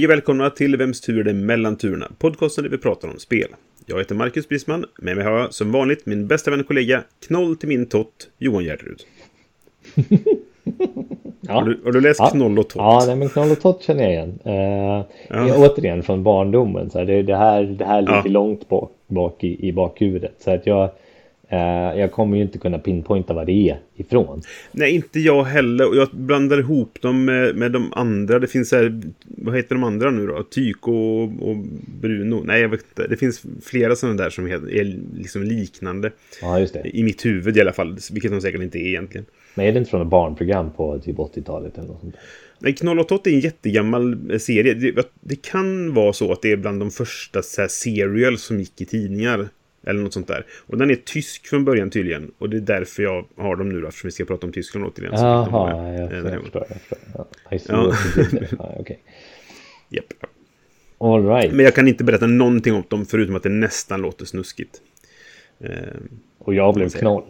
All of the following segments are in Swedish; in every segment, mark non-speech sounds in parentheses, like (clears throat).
Hej och välkomna till Vems tur är det mellan turerna? Podcasten där vi pratar om spel. Jag heter Marcus Brisman. Med mig har jag som vanligt min bästa vän och kollega, knoll till min tott, Johan Gärderud. (laughs) Ja. Har, du, har du läst Ja. Knoll och tott? Ja, nej, men Knoll och Tott känner jag igen. Eh, ja. Återigen från barndomen. Så här, det, det, här, det här ligger Ja. långt bak, bak i, i bakhuvudet. Så att jag, jag kommer ju inte kunna pinpointa vad det är ifrån. Nej, inte jag heller. Och jag blandar ihop dem med, med de andra. Det finns här, vad heter de andra nu då? Tyko och, och Bruno? Nej, jag vet inte. Det finns flera sådana där som är, liksom liknande. Ja, just det. I mitt huvud i alla fall, vilket de säkert inte är egentligen. Men är det inte från ett barnprogram på typ 80-talet eller något sånt? Nej, Knoll och Tott är en jättegammal eh, serie. Det, det kan vara så att det är bland de första så här, serials som gick i tidningar. Eller något sånt där. Och den är tysk från början tydligen. Och det är därför jag har dem nu då, eftersom vi ska prata om Tyskland återigen. Jaha, jag, jag, hemma. förstår. Jag förstår. Ja, I see Ja. (laughs) ja, okej. Japp. All right. Men jag kan inte berätta någonting om dem förutom att det nästan låter snuskigt. Eh, Och jag blev knoll.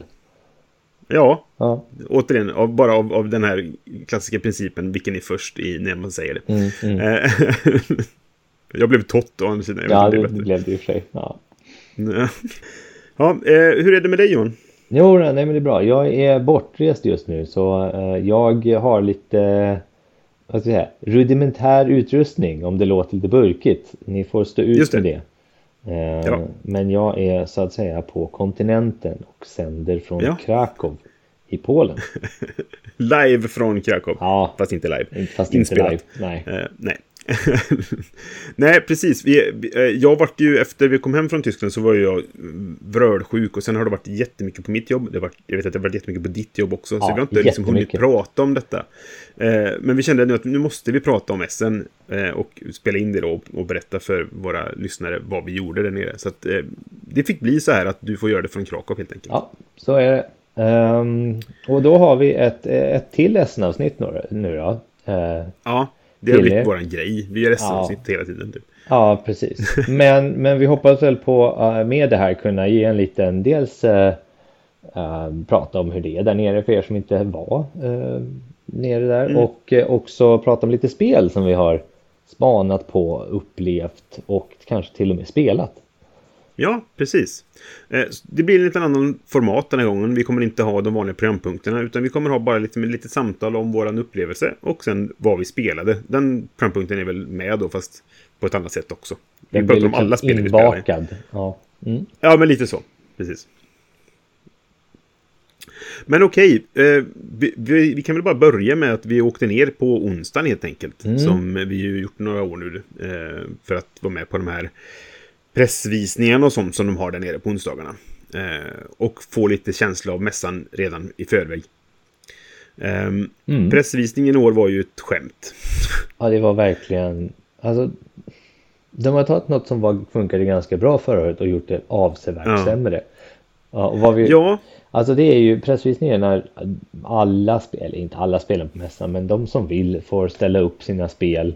ja, Ja. återigen, av, bara av, av den här klassiska principen, vilken är först i när man säger det. Mm, mm. Eh, (laughs) jag blev tott å andra sidan. Jag Ja, det det blev det i och för sig. Ja. (laughs) Ja, eh, hur är det med dig Johan? Jo, nej men det är bra. Jag är bortrest just nu så eh, jag har lite vad ska jag säga, rudimentär utrustning om det låter lite burkigt. Ni får stå ut Just det. med det. Eh, Ja. Men jag är så att säga på kontinenten och sänder från Ja. Krakow i Polen. (laughs) Live från Krakow. Ja, Fast inte live. fast inte Inspelat. live. Nej. Eh, nej. (laughs) nej, precis. Vi, eh, jag vart ju, efter vi kom hem från Tyskland så var jag mm, vrölsjuk och sen har det varit jättemycket på mitt jobb. Det varit, jag vet att det har varit jättemycket på ditt jobb också. så Ja, vi har inte liksom hunnit prata om detta. Eh, men vi kände nu att nu måste vi prata om SN eh, och spela in det då och, och berätta för våra lyssnare vad vi gjorde där nere. Så att eh, det fick bli så här att du får göra det från Krakow helt enkelt. Ja, så är det. Ehm, och då har vi ett, ett till SN-avsnitt nu, nu då. Eh, Ja, det har blivit våran grej. Vi gör SN-avsnitt Ja. hela tiden. Typ. Ja, precis. Men, men vi hoppas väl på eh, med det här kunna ge en liten dels eh, eh, prata om hur det är där nere för er som inte var eh, nere där Mm. och också prata om lite spel som vi har spanat på, upplevt och kanske till och med spelat. Ja, precis. Eh, Det blir en liten annan format den här gången. Vi kommer inte ha de vanliga programpunkterna utan vi kommer ha bara lite, lite samtal om våran upplevelse och sen vad vi spelade. Den programpunkten är väl med då fast på ett annat sätt också. Vi Den pratar blir om alla liksom spel vi spelar. inbakad. Ja. Mm. Ja, men lite så. Precis. Men okej, eh, vi, vi, vi kan väl bara börja med att vi åkte ner på onsdagen helt enkelt. Mm. Som vi ju gjort några år nu. Eh, för att vara med på de här pressvisningarna och sånt som de har där nere på onsdagarna. Eh, och få lite känsla av mässan redan i förväg. Eh, Mm. Pressvisningen i år var ju ett skämt. Ja, det var verkligen... Alltså, de har tagit något som var, funkade ganska bra förra året och gjort det avsevärt Ja. sämre. Ja, och vad vi, Ja, Alltså det är ju pressvisningen när alla spel, inte alla spelen på mässan, men de som vill får ställa upp sina spel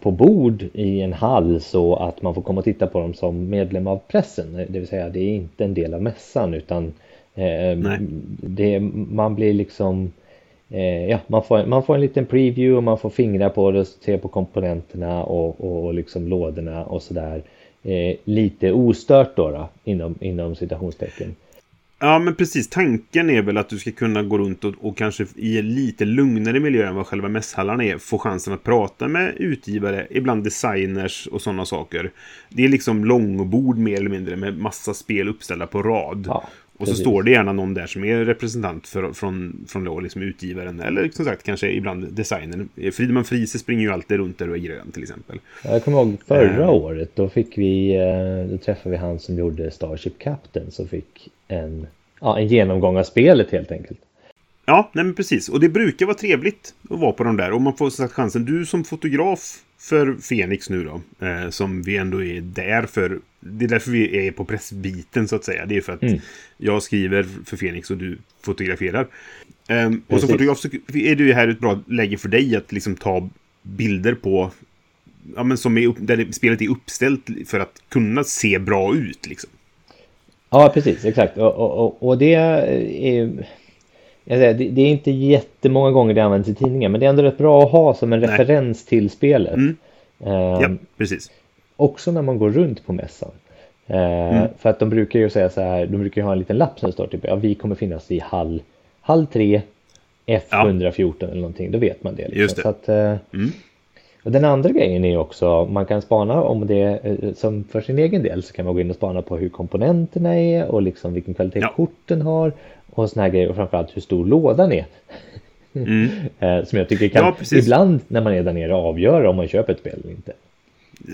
på bord i en hall så att man får komma och titta på dem som medlem av pressen. Det vill säga det är inte en del av mässan utan eh, det, man blir liksom eh, ja, man får, man får en liten preview och man får fingra på det, se på komponenterna och, och liksom lådorna och sådär. Eh, lite ostört då, då inom, inom citationstecken. Ja, men precis. Tanken är väl att du ska kunna gå runt och, och kanske i en lite lugnare miljö än vad själva mässhallarna är få chansen att prata med utgivare, ibland designers och sådana saker. Det är liksom långbord mer eller mindre med massa spel uppställda på rad. Ja, och så står det gärna någon där som är representant för, från, från liksom utgivaren eller som sagt kanske ibland designern. Friedman Friese springer ju alltid runt där och är grön till exempel. Jag kommer ihåg förra Eh. året, då fick vi, eh, då träffade vi han som gjorde Starship Captain som fick en, ja, en genomgång av spelet helt enkelt. Ja, nej men precis. Och det brukar vara trevligt att vara på de där. Och man får som sagt chansen. Du som fotograf för Fenix nu då. Eh, som vi ändå är där för. Det är därför vi är på pressbiten så att säga. Det är för att Mm. jag skriver för Fenix och du fotograferar. Eh, och som fotograf så är det ju här ett bra läge för dig att liksom ta bilder på Ja, men som är upp, där det, spelet är uppställt för att kunna se bra ut. Liksom. Ja, precis, exakt. Och, och, och, det är säger, det, det är inte jättemånga gånger det används i tidningen, men det är ändå rätt bra att ha som en Nej. referens till spelet. Mm. Ehm, Ja, precis. Också när man går runt på mässan. Eh, För att de brukar ju säga så här, de brukar ju ha en liten lapp som står typ, ja vi kommer finnas i hall, hall 3, F114 eller någonting, då vet man det. Liksom. Just det. Så att, eh, Mm. Och den andra grejen är också, man kan spana om det, eh, som för sin egen del så kan man gå in och spana på hur komponenterna är och liksom vilken kvalitet Ja. korten har och såna här grejer och framförallt hur stor lådan är. Mm. (laughs) Eh, Som jag tycker kan Ja, ibland när man är där nere avgöra om man köper ett spel eller inte.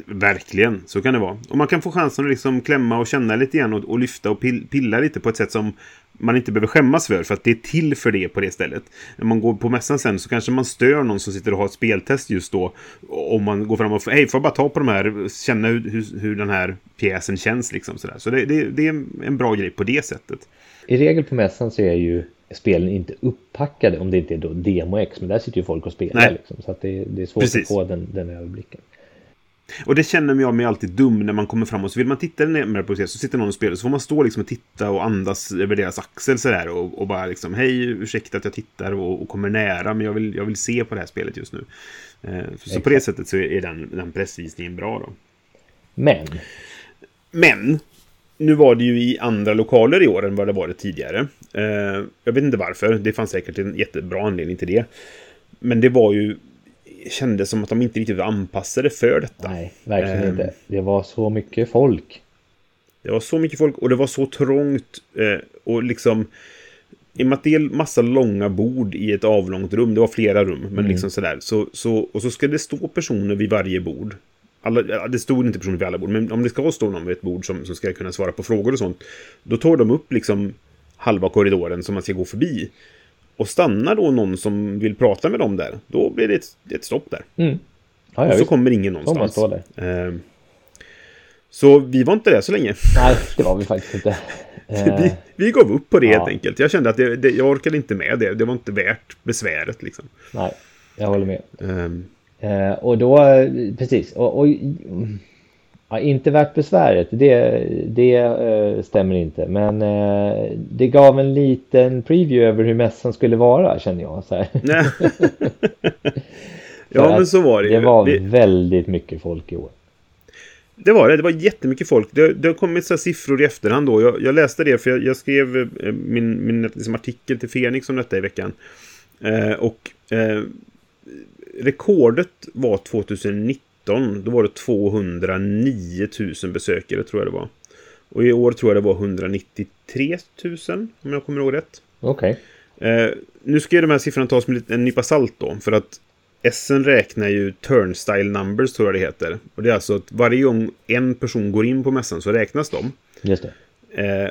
Verkligen, så kan det vara. Och man kan få chansen att liksom klämma och känna lite grann och, och lyfta och pill, pilla lite på ett sätt som man inte behöver skämmas för, för att det är till för det på det stället. När man går på mässan sen så kanske man stör någon som sitter och har ett speltest just då. Om man går fram och hej, får jag bara ta på de här, känna hur, hur, hur den här pjäsen känns liksom sådär. Så det, det, det är en bra grej på det sättet. I regel på mässan så är ju spelen inte upppackade om det inte är då Demo-X, men där sitter ju folk och spelar liksom, så att det, det är svårt Precis. att få den, den överblicken. Och det känner jag mig alltid dum när man kommer fram och så vill man titta närmare på det så sitter någon och spelar så får man stå liksom och titta och andas över deras axel sådär och, och bara liksom hej ursäkta att jag tittar och, och kommer nära men jag vill, jag vill se på det här spelet just nu. Eh, så, på det sättet så är den, den pressvisningen bra då. Men, Men nu var det ju i andra lokaler i år än vad det varit tidigare. Eh, jag vet inte varför. Det fanns säkert en jättebra anledning till det. Men det var ju kändes som att de inte riktigt var anpassade för detta. nej, verkligen Ehm. inte. Det var så mycket folk. Det var så mycket folk och det var så trångt. Eh, och liksom... I och med att det är massa långa bord i ett avlångt rum. Det var flera rum, men liksom sådär. Så, så, och så ska det stå personer vid varje bord. Alla, det stod inte personer vid alla bord, men om det ska stå någon vid ett bord som, som ska kunna svara på frågor och sånt. Då tar de upp liksom halva korridoren som man ska gå förbi. Och stannar då någon som vill prata med dem där, då blir det ett, ett stopp där. Mm. Ja, och så visst. kommer ingen någonstans. där. Eh, så vi var inte där så länge. (laughs) Nej, det var vi faktiskt inte. (laughs) Eh, Vi, vi gav upp på det Ja. helt enkelt. Jag kände att det, det, jag orkade inte med det. Det var inte värt besväret liksom. nej, jag håller med. Ehm, Eh, och då, eh, precis, och, och ja, inte värt besväret, det, det eh, stämmer inte. Men eh, det gav en liten preview över hur mässan skulle vara, känner jag. Så (laughs) ja, (laughs) men så var det Det var Det, väldigt mycket folk i år. det var det. Det var jättemycket folk. Det, det har kommit så siffror i efterhand då. Jag, jag läste det för jag, jag skrev eh, min, min liksom, artikel till Fenix om detta i veckan. Eh, och eh, rekordet var 2019. Då var det 209 000 besökare tror jag det var. Och i år tror jag det var 193 000 om jag kommer ihåg rätt. Okej. Eh, nu ska ju de här siffrorna tas med en nypa salt då. För att SN räknar ju turnstyle numbers tror jag det heter. Och det är alltså att varje gång en person går in på mässan så räknas de. Just det. Eh,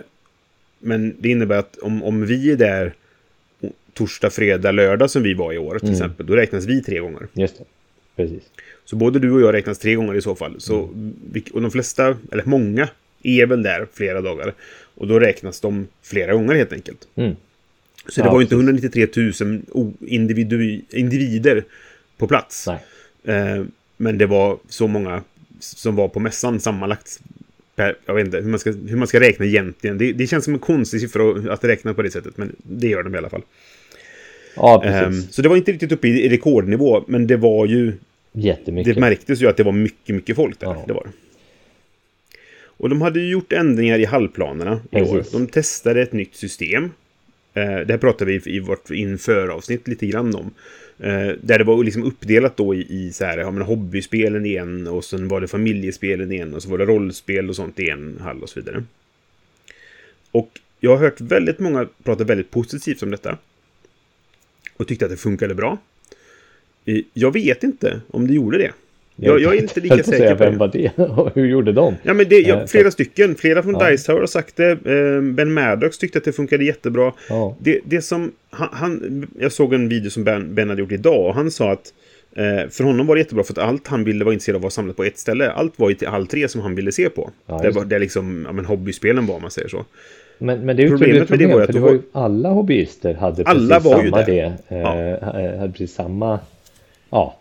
men det innebär att om, om vi är där torsdag, fredag, lördag som vi var i år till exempel. Då räknas vi tre gånger. Just det. Precis. Så både du och jag räknas tre gånger i så fall. Så, vi- och de flesta, eller många, är väl där flera dagar. Och då räknas de flera gånger helt enkelt. Mm. Så det Ja, var ju inte precis. 193 000 o- individu- individer på plats. Eh, men det var så många som var på mässan sammanlagt. Per, jag vet inte hur man ska, hur man ska räkna egentligen. Det, det känns som en konstig siffra att- räkna på det sättet. Men det gör de i alla fall. Ja, precis. så det var inte riktigt uppe i rekordnivå. Men det var ju Jättemycket. det märktes ju att det var mycket, mycket folk där. Ja. Det var. Och de hade ju gjort ändringar i hallplanerna i år. De testade ett nytt system. Eh, det här pratade vi i vårt införavsnitt lite grann om. Eh, där det var liksom uppdelat då i, i så här, ja, men hobbyspelen i en och sen var det familjespelen i en och så var det rollspel och sånt i en hall och så vidare. Och jag har hört väldigt många prata väldigt positivt om detta. Och tyckte att det funkade bra. Eh, Jag vet inte om det gjorde det. Jag, jag är inte lika säker säga, på Vem det. var det? (laughs) Hur gjorde de? Ja, men det, ja, Eh, flera stycken. Flera från Ja. Dice Tower har sagt det. Eh, Ben Maddox tyckte att det funkade jättebra. Ja. Det, det som... Han, han, jag såg en video som Ben, ben hade gjort idag och han sa att för honom var det jättebra för att allt han ville var intresserad av var samlat på ett ställe. Allt var i till halv tre som han ville se på. Ja, det var det liksom, ja men hobbyspelen var om man säger så. Men, men det är ju Problemet ett med det problem, var ju att det var ju alla hobbyister hade Alla precis var ju samma där. det. Eh, Ja. hade precis samma ja,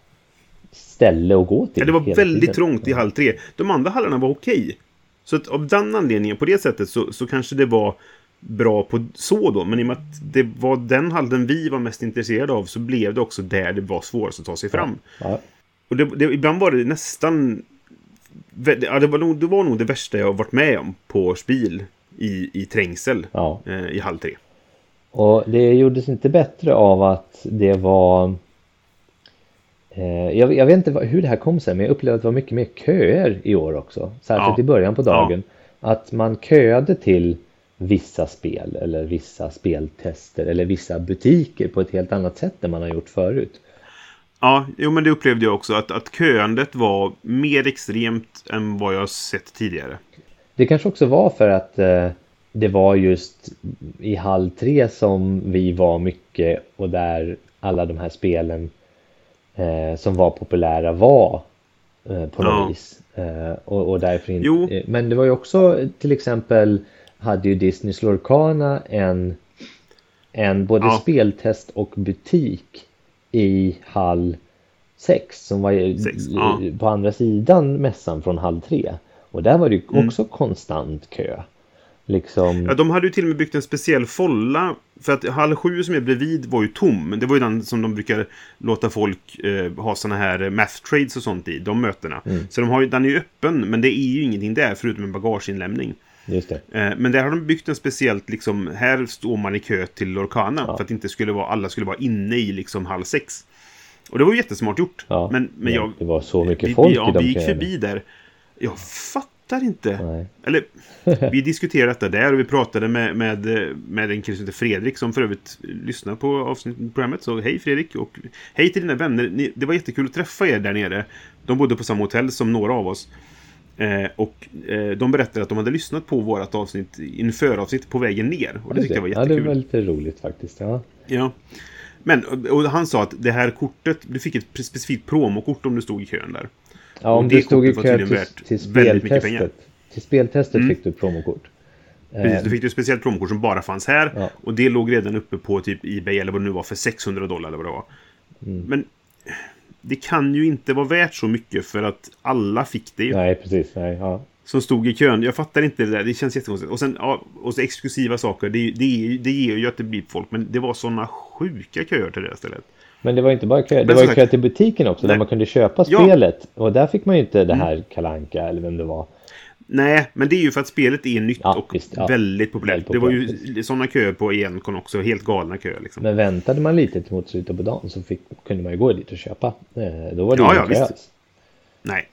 ställe att gå till. Ja, det var väldigt tiden. trångt i halv tre. De andra hallarna var okej. Så att av den anledningen, på det sättet, så, så kanske det var bra på så då. Men i och med att det var den hallen vi var mest intresserade av så blev det också där det var svårast att ta sig fram. Ja, Och det, det, ibland var det nästan... Ja, det, var nog, det var nog det värsta jag har varit med om på spil i, i trängsel ja. eh, i halv tre. Och det gjordes inte bättre av att det var jag, jag vet inte hur det här kom sig men jag upplevde att det var mycket mer köer i år också. Särskilt Ja. i början på dagen. Att man köade till vissa spel eller vissa speltester eller vissa butiker på ett helt annat sätt än man har gjort förut. Ja, jo men det upplevde jag också. Att, att köandet var mer extremt än vad jag sett tidigare. Det kanske också var för att eh, det var just i halv tre som vi var mycket och där alla de här spelen eh, som var populära var eh, på något Ja. vis. Eh, och, och därför inte. Jo. eh, Men det var ju också till exempel hade ju Disneys Lorcana en, en både Ja. speltest och butik i hall 6 som var Sex, ja. på andra sidan mässan från halv 3. Och där var det ju Mm. också konstant kö. Liksom, Ja, de hade ju till och med byggt en speciell folla. För att hall 7 som är bredvid var ju tom. Men det var ju den som de brukar låta folk eh, ha såna här eh, math trades och sånt i. De mötena. Så de har ju, den är ju öppen. Men det är ju ingenting där förutom en bagageinlämning. just det. Eh, men där har de byggt en speciellt liksom. Här står man i kö till Lorcana. För att inte skulle vara, alla skulle vara inne i liksom halv 6. Och det var ju jättesmart gjort. Ja, men, men jag, det var så mycket folk vi, i ja, de vi gick förbi där. Jag fattar inte. Nej. Eller, (laughs) vi diskuterade detta där och vi pratade med, med, med en kille som heter Fredrik som för övrigt lyssnar på avsnittet programmet. Så hej Fredrik och hej till dina vänner. Ni, det var jättekul att träffa er där nere. De bodde på samma hotell som några av oss. Eh, och eh, de berättade att de hade lyssnat på vårt avsnitt inför avsnitt på vägen ner. Och det tyckte jag var Ja, jättekul. det var lite roligt faktiskt. Ja. Ja. Men, och han sa att det här kortet, du fick ett specifikt promokort om du stod i kön där. Ja, om det du stod i kö till, till. Mm. speltestet. Till speltestet fick du promokort. Precis, du fick ju ett speciellt promokort som bara fanns här. Ja. Och det låg redan uppe på typ Ebay eller vad det nu var för 600 dollar eller vad det var. Mm. Men det kan ju inte vara värt så mycket för att alla fick det ju. Nej, precis. Nej, ja. Som stod i kön. Jag fattar inte det där. Det känns jättekonstigt. Och sen ja, och så exklusiva saker. Det, det, det ger ju att det blir folk. Men det var sådana sjuka köer till det där stället. Men det var inte bara kö. Det var ju kö till butiken också där Nej. man kunde köpa Ja. Mm. spelet. Och där fick man ju inte det här Kalanka eller vem det var. Nej, men det är ju för att spelet är nytt Ja, och visst, ja. väldigt populärt. Väldigt Det var ju sådana köer på Encon också. Helt galna köer liksom. Men väntade man lite till mot slutet på dagen så fick, kunde man ju gå dit och köpa. Eh, Då var det Ja, ingen ja, alls. Nej.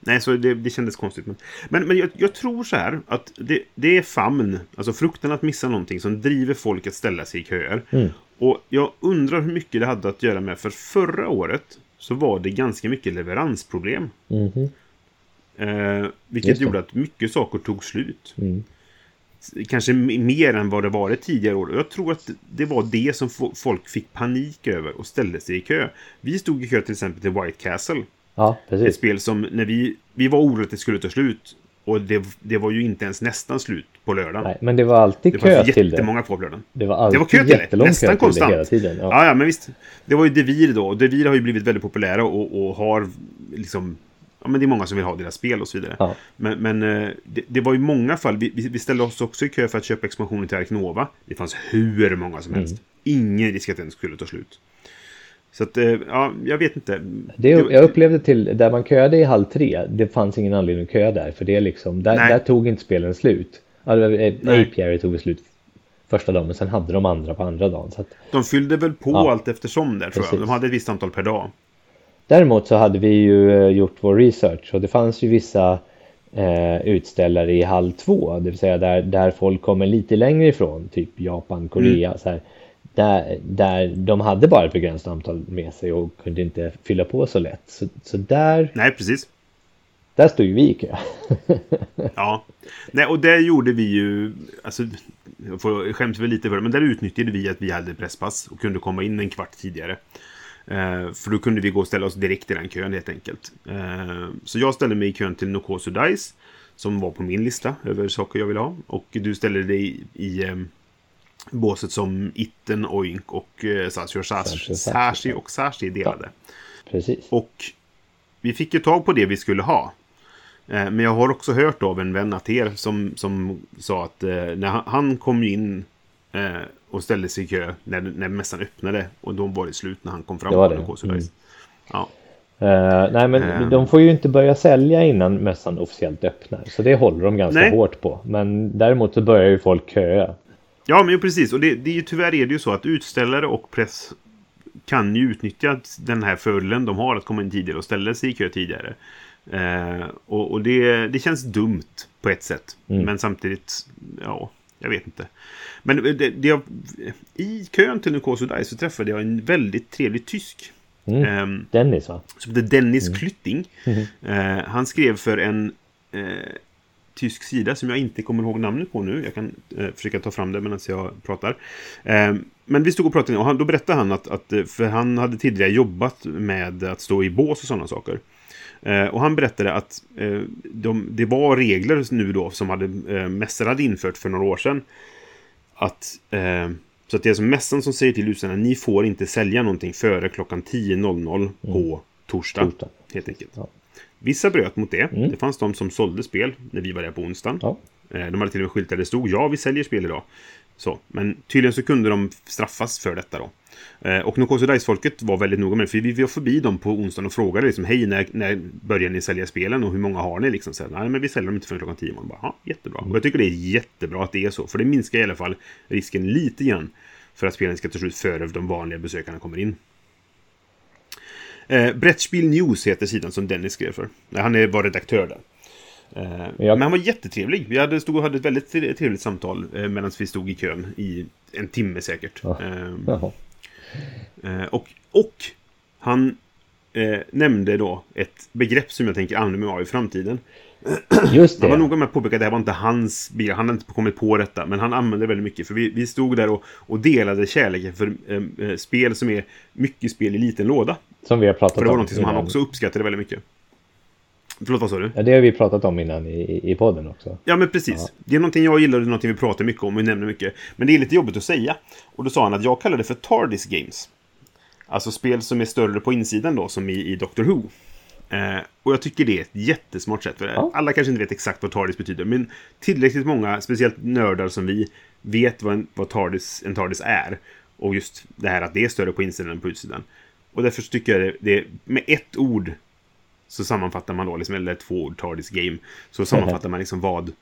Nej, så det, det kändes konstigt. Men, men, men jag, jag tror så här att det, det är famn, alltså frukten att missa någonting som driver folk att ställa sig i köer. Mm. Och jag undrar hur mycket det hade att göra med, för förra året så var det ganska mycket leveransproblem. Mhm. Eh, vilket gjorde att mycket saker tog slut. Mm. Kanske mer än vad det varit tidigare år. Och Jag tror att det var det som fo- folk fick panik över och ställde sig i kö. Vi stod i kö till exempel till White Castle. Ja, Ett precis. spel som när vi, vi var oroliga att det skulle ta slut. Och det, det var ju inte ens nästan slut på lördagen. Nej, men det var alltid det kö till det. jättemånga kvar på lördagen. Det var Det alltid var kö till det. Nästan kö konstant. det hela tiden. Ja. Ja. ja, men visst. Det var ju Devir då. Och Devir har ju blivit väldigt populära och, och har liksom... Ja, men det är många som vill ha deras spel och så vidare. Ja. Men, men eh, det, det var ju många fall. Vi, vi ställde oss också i kö för att köpa expansionen till Ark Nova. Det fanns hur många som helst. Ingen risk att den skulle ta slut. Så att, eh, ja, jag vet inte. Det, jag upplevde till där man köade i halv tre, det fanns ingen anledning att köa där för det är liksom, där, där tog inte spelen slut. Var- eh. Apiary tog slut första dagen men sen hade de andra på andra dagen. Så att, De fyllde väl på Ja. allt eftersom där tror jag. Precis. De hade ett visst antal per dag. Däremot så hade vi ju eh, gjort vår research och det fanns ju vissa eh, utställare i hall två, det vill säga där, där folk kommer lite längre ifrån, typ Japan, Korea, Mm. så här, där, där de hade bara ett begränsat antal med sig och kunde inte fylla på så lätt. Så, så där, Nej, precis. där stod ju vi i kö. (laughs) Ja. Nej, och det gjorde vi ju... Alltså, jag får skäms väl lite för det, men där utnyttjade vi att vi hade presspass och kunde komma in en kvart tidigare. Eh, för då kunde vi gå och ställa oss direkt i den kön helt enkelt. Eh, så jag ställde mig i kön till Nokosu Dice. Som var på min lista över saker jag ville ha. Och du ställde dig i, i eh, båset som Itten, Oink och eh, Sashi och Sashi och Sashi delade. Ja, precis. Och vi fick ju tag på det vi skulle ha. Eh, men jag har också hört av en vän att er som, som sa att eh, när han, han kom in eh, och ställde sig i kö när, när mässan öppnade och då var det slut när han kom fram. Det var det. Mm. Ja. Uh, nej men uh. de får ju inte börja sälja innan mässan officiellt öppnar. Så det håller de ganska nej. hårt på. Men däremot så börjar ju folk köa. Ja men precis och det, det är ju, tyvärr är det ju så att utställare och press kan ju utnyttja den här fördelen de har att komma in tidigare och ställa sig i kö tidigare. Uh, och, och det, det känns dumt på ett sätt. Mm. Men samtidigt, ja, jag vet inte. Men det, det jag, i kön till Nukoso Dice så träffade jag en väldigt trevlig tysk. Mm. Um, Dennis va? Som heter Dennis mm. Klytting. Mm. Uh, han skrev för en uh, tysk sida som jag inte kommer ihåg namnet på nu. Jag kan uh, försöka ta fram det medan jag pratar. Ehm, men vi stod och pratade och han, då berättade han att, att, för han hade tidigare jobbat med att stå i bås och sådana saker. och han berättade att de, det var regler nu då som hade, mässor hade infört för några år sedan att eh, så att det är som mässan som säger till utställarna ni får inte sälja någonting före klockan 10.00 mm. på torsdag. torsdag. Helt enkelt. Ja. Vissa bröt mot det. Mm. Det fanns de som sålde spel när vi var där på onsdagen. Ja. Eh, de hade till och med skyltar där det stod ja, vi säljer spel idag. Så, men tydligen så kunde de straffas för detta då. Eh, och Nokoso Dice-folket var väldigt noga med det, för vi var förbi dem på onsdagen och frågade liksom Hej, när, när börjar ni sälja spelen och hur många har ni? Liksom, så här, Nej, men vi säljer dem inte förrän klockan 10. Man bara, ja, jättebra. Och jag tycker det är jättebra att det är så, för det minskar i alla fall risken lite grann för att spelen ska ta slut före de vanliga besökarna kommer in. Eh, Brettspiel News heter sidan som Dennis skrev för. Han är, var redaktör där. Eh, Men han var jättetrevlig. Vi hade, stod och hade ett väldigt trevligt samtal eh, medan vi stod i kön i en timme säkert. Ja. Eh, Eh, och, och han eh, nämnde då ett begrepp som jag tänker använda mig av i framtiden. (clears throat) Just det. Han var noga med att påpeka att det här var inte hans bil. Han hade inte kommit på detta. Men han använde väldigt mycket. För vi, vi stod där och, och delade kärleken för eh, eh spel som är mycket spel i liten låda. Som vi har pratat om. För det var något som han också uppskattade väldigt mycket. Förlåt, vad sa du? Ja, det har vi pratat om innan i, i podden också. Ja, men precis. Ja. Det är någonting jag gillar och det är någonting vi pratar mycket om och nämner mycket. Men det är lite jobbigt att säga. Och då sa han att jag kallar det för TARDIS Games. Alltså spel som är större på insidan då, som i, i Doctor Who. Eh, och jag tycker det är ett jättesmart sätt. För ja. Alla kanske inte vet exakt vad TARDIS betyder, men tillräckligt många, speciellt nördar som vi, vet vad, en, vad TARDIS, en TARDIS är. Och just det här att det är större på insidan än på utsidan. Och därför tycker jag det, det med ett ord så sammanfattar man då, liksom, eller två ord, TARDIS Game, så sammanfattar man liksom vad,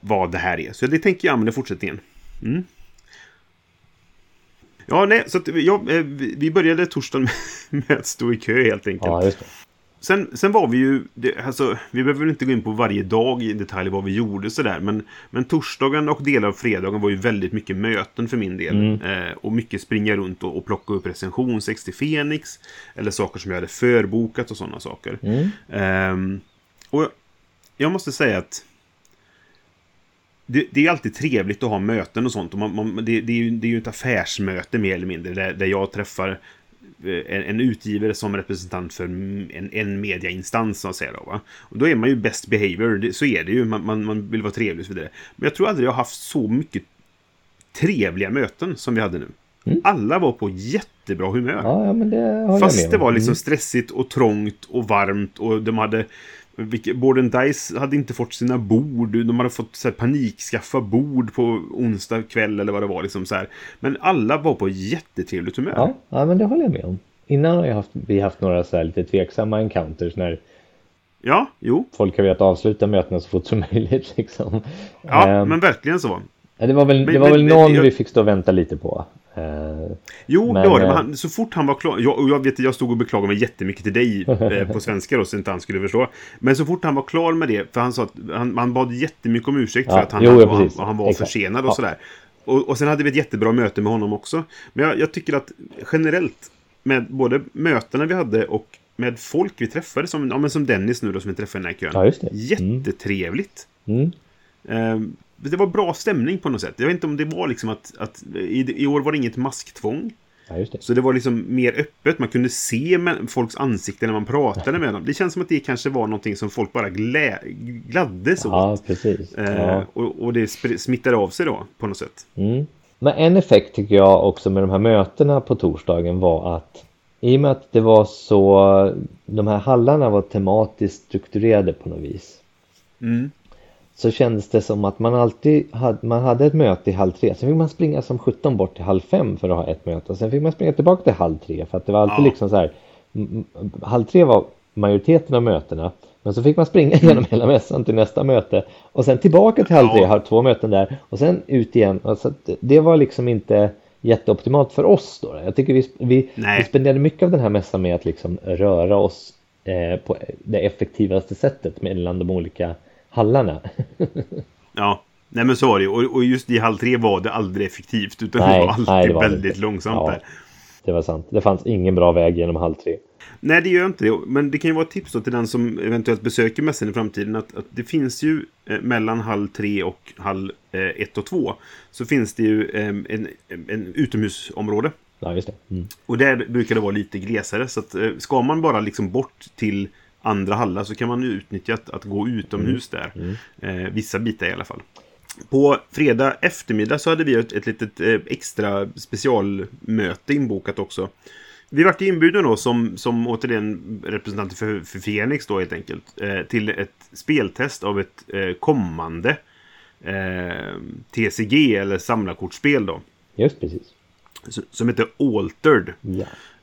vad det här är. Så det tänker jag använda i fortsättningen. Mm. Ja, nej, så att, ja, eh, vi började torsdagen (laughs) med att stå i kö helt enkelt. Ja, just det. Sen, sen var vi ju, det, alltså, vi behöver väl inte gå in på varje dag i detalj vad vi gjorde sådär, men, men torsdagen och delar av fredagen var ju väldigt mycket möten för min del. Mm. Eh, och mycket springa runt och, och plocka upp recension 60 Fenix, eller saker som jag hade förbokat och sådana saker. Mm. Eh, och jag måste säga att det, det, är alltid trevligt att ha möten och sånt. Och man, man, det, det, är ju, det är ju ett affärsmöte mer eller mindre, där, där jag träffar en, en, utgivare som representant för en, en mediainstans, så att säga. Då, va? Och då är man ju best behavior, det, så är det ju. Man, man, man vill vara trevlig och så vidare. Men jag tror aldrig jag har haft så mycket trevliga möten som vi hade nu. Mm. Alla var på jättebra humör. Ja, men det Fast det var liksom mm. stressigt och trångt och varmt och de hade Borden Dice hade inte fått sina bord. De hade fått så här, panikskaffa bord på onsdag kväll eller vad det var. Liksom, så här. Men alla var på jättetrevligt humör. Ja, ja, men det håller jag med om. Innan har jag haft, vi haft några så här lite tveksamma encounters när Ja, jo. Folk har velat avsluta mötena så fort som (laughs) möjligt. Liksom. Ja, um, men verkligen så. Det var väl, men, det var väl någon jag... vi fick stå och vänta lite på. Uh, jo, men, det var det. Men han, så fort han var klar. Jag, jag, vet, jag stod och beklagade mig jättemycket till dig (laughs) eh, på svenska då, så inte han skulle förstå. Men så fort han var klar med det, för han sa att han, han bad jättemycket om ursäkt ja, för att han, jo, han, han, han var Exakt. försenad och ja. sådär. Och, och sen hade vi ett jättebra möte med honom också. Men jag, jag, tycker att generellt med både mötena vi hade och med folk vi träffade, som, ja, men som Dennis nu då som vi träffade i den här kön. Ja, mm. Jättetrevligt. Mm. Um, det var bra stämning på något sätt. Jag vet inte om det var liksom att, att i, i år var det inget masktvång. Ja, det. Så det var liksom mer öppet. Man kunde se folks ansikten när man pratade med dem. Det känns som att det kanske var någonting som folk bara glä gladdes Ja, åt. precis. Eh, Ja. och, och det smittade av sig då på något sätt. Mm. Men en effekt tycker jag också med de här mötena på torsdagen var att i och med att det var så, de här hallarna var tematiskt strukturerade på något vis. Mm. Så kändes det som att man alltid hade, man hade ett möte i halv tre. Sen fick man springa som 17 bort till halv fem för att ha ett möte. Och sen fick man springa tillbaka till halv tre. För att det var alltid Ja. liksom så här. Halv tre var majoriteten av mötena. Men så fick man springa (laughs) igenom hela mässan till nästa möte. Och sen tillbaka till halv tre, har två möten där. Och sen ut igen. Och så att det var liksom inte jätteoptimalt för oss då. Jag tycker vi, vi, vi spenderade mycket av den här mässan med att liksom röra oss eh, på det effektivaste sättet mellan de olika hallarna. (laughs) Ja, nej men så var det. Och, och just i halv tre var det aldrig effektivt. Utan Nej, det var alltid nej, det var väldigt inte. långsamt Ja. där. Det var sant. Det fanns ingen bra väg genom halv tre. Nej, det gör inte det. Men det kan ju vara ett tips till den som eventuellt besöker mässan i framtiden. Att, att det finns ju eh, mellan halv tre och halv eh, ett och två. Så finns det ju eh, en, en utomhusområde. Ja, just det. Mm. Och där brukar det vara lite glesare. Så att, eh, ska man bara liksom bort till andra hallar så kan man utnyttja att, att gå utomhus där. Eh, vissa bitar i alla fall. På fredag eftermiddag så hade vi ett, ett litet eh, extra specialmöte inbokat också. Vi vart inbjudna då som, som återigen representanter för, för Fenix då helt enkelt. Eh, till ett speltest av ett eh, kommande eh, TCG eller samlarkortspel då. Just precis. Som heter Altered.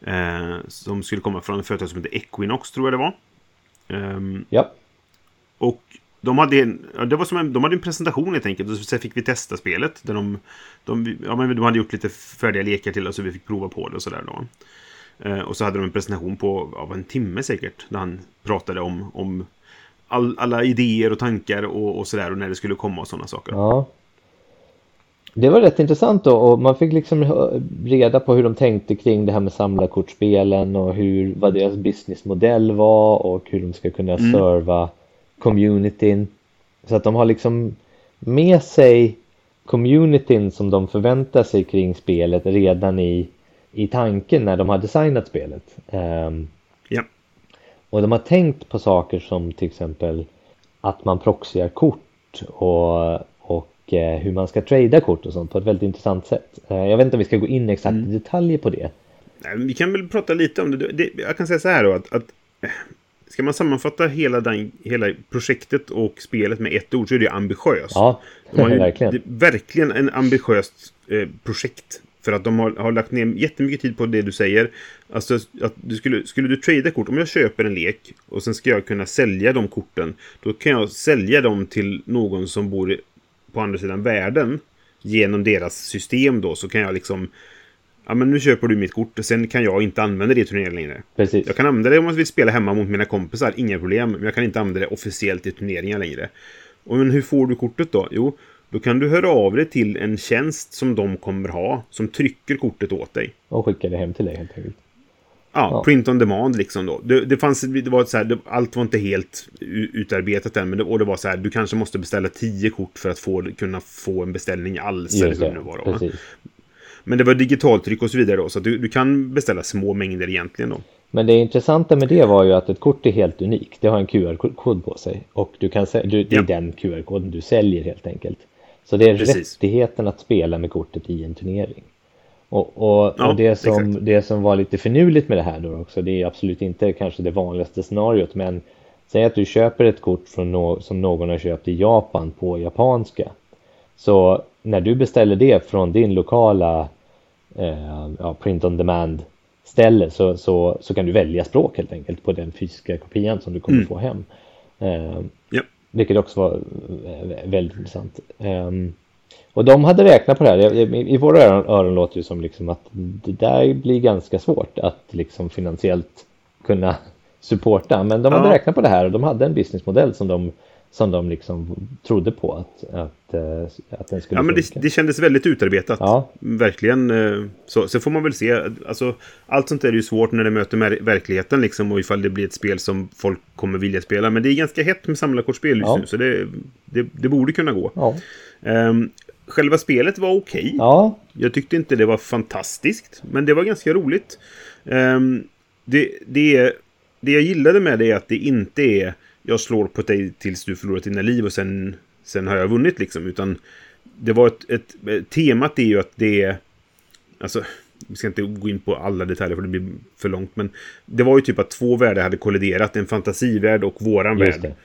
Eh, som skulle komma från ett företag som heter Equinox tror jag det var. Ehm, Ja. och de hade, en, det var som en, de hade en presentation helt enkelt. Och sen fick vi testa spelet. Där de, de, ja, men de hade gjort lite färdiga lekar till oss så vi fick prova på det och sådär då. Eh, och så hade de en presentation på ja, en timme säkert. Där han pratade om, om all, alla idéer och tankar och, och sådär. Och när det skulle komma och sådana saker. ja. Det var rätt intressant då och man fick liksom reda på hur de tänkte kring det här med samlarkortspelen och hur, vad deras businessmodell var och hur de ska kunna Mm. serva communityn. Så att de har liksom med sig communityn som de förväntar sig kring spelet redan i, i tanken när de har designat spelet. Ehm, Ja. och de har tänkt på saker som till exempel att man proxyar kort och, och eh, hur man ska trada kort och sånt på ett väldigt intressant sätt. Eh, jag vet inte om vi ska gå in exakt i detaljer på det. Nej, Vi kan väl prata lite om det. det jag kan säga så här då att, att eh, Ska man sammanfatta hela, den, hela projektet och spelet med ett ord så är det ambitiöst. Ja, De har ju, verkligen. Det, är verkligen en ambitiöst eh, projekt. För att de har, har lagt ner jättemycket tid på det du säger. Alltså, att du skulle, skulle du trada kort, om jag köper en lek och sen ska jag kunna sälja de korten. Då kan jag sälja dem till någon som bor på andra sidan världen. Genom deras system då, så kan jag liksom... Ja, men nu köper du mitt kort och sen kan jag inte använda det i turneringen längre. Precis. Jag kan använda det om jag vill spela hemma mot mina kompisar, inga problem. Men jag kan inte använda det officiellt i turneringar längre. Och men hur får du kortet då? Jo, då kan du höra av dig till en tjänst som de kommer ha, som trycker kortet åt dig. Och skicka det hem till dig helt enkelt. Ja, Ja. print on demand liksom då. Det, det fanns, det var så här, det, allt var inte helt utarbetat än, men det, och det var så här, du kanske måste beställa tio kort för att få, kunna få en beställning alls. eller Just hur det, nu var då, va? Men det var digitaltryck och så vidare då, så du, du kan beställa små mängder egentligen då. Men det intressanta med det var ju att ett kort är helt unikt. Det har en QR-kod på sig och du kan du, det är Ja. den QR-koden du säljer helt enkelt. Så det är Precis. rättigheten att spela med kortet i en turnering. Och, och, Ja, och det, som, exakt. det som var lite finurligt med det här då också, det är absolut inte kanske det vanligaste scenariot, men säg att du köper ett kort från nå- som någon har köpt i Japan på japanska. Så när du beställer det från din lokala eh, ja, print on demand ställe så, så, så kan du välja språk helt enkelt på den fysiska kopian som du kommer Mm. få hem. Eh, Ja. vilket också var eh, väldigt intressant. Ehm, och de hade räknat på det här. I, våra öron, låter det som liksom att det där blir ganska svårt att liksom finansiellt kunna supporta. Men de hade Ja. räknat på det här och de hade en businessmodell som de, som de liksom trodde på att, att, eh, att den skulle Ja, men det, det kändes väldigt utarbetat. Ja. Verkligen. eh, Så, så får man väl se. Alltså, allt sånt är ju svårt när det möter med verkligheten liksom, och ifall det blir ett spel som folk kommer vilja spela. Men det är ganska hett med samlarkortspel just Ja. nu, så det, det, det borde kunna gå. Ja, Ehm, själva spelet var okej. Ja, Jag tyckte inte det var fantastiskt, men det var ganska roligt. Ehm, det, det, det jag gillade med det är att det inte är jag slår på dig tills du förlorat dina liv och sen, sen har jag vunnit liksom. Utan det var ett, ett, temat är ju att det är... Alltså, vi ska inte gå in på alla detaljer för det blir för långt. Men det var ju typ att två världar hade kolliderat. En fantasivärld och våran just värld det.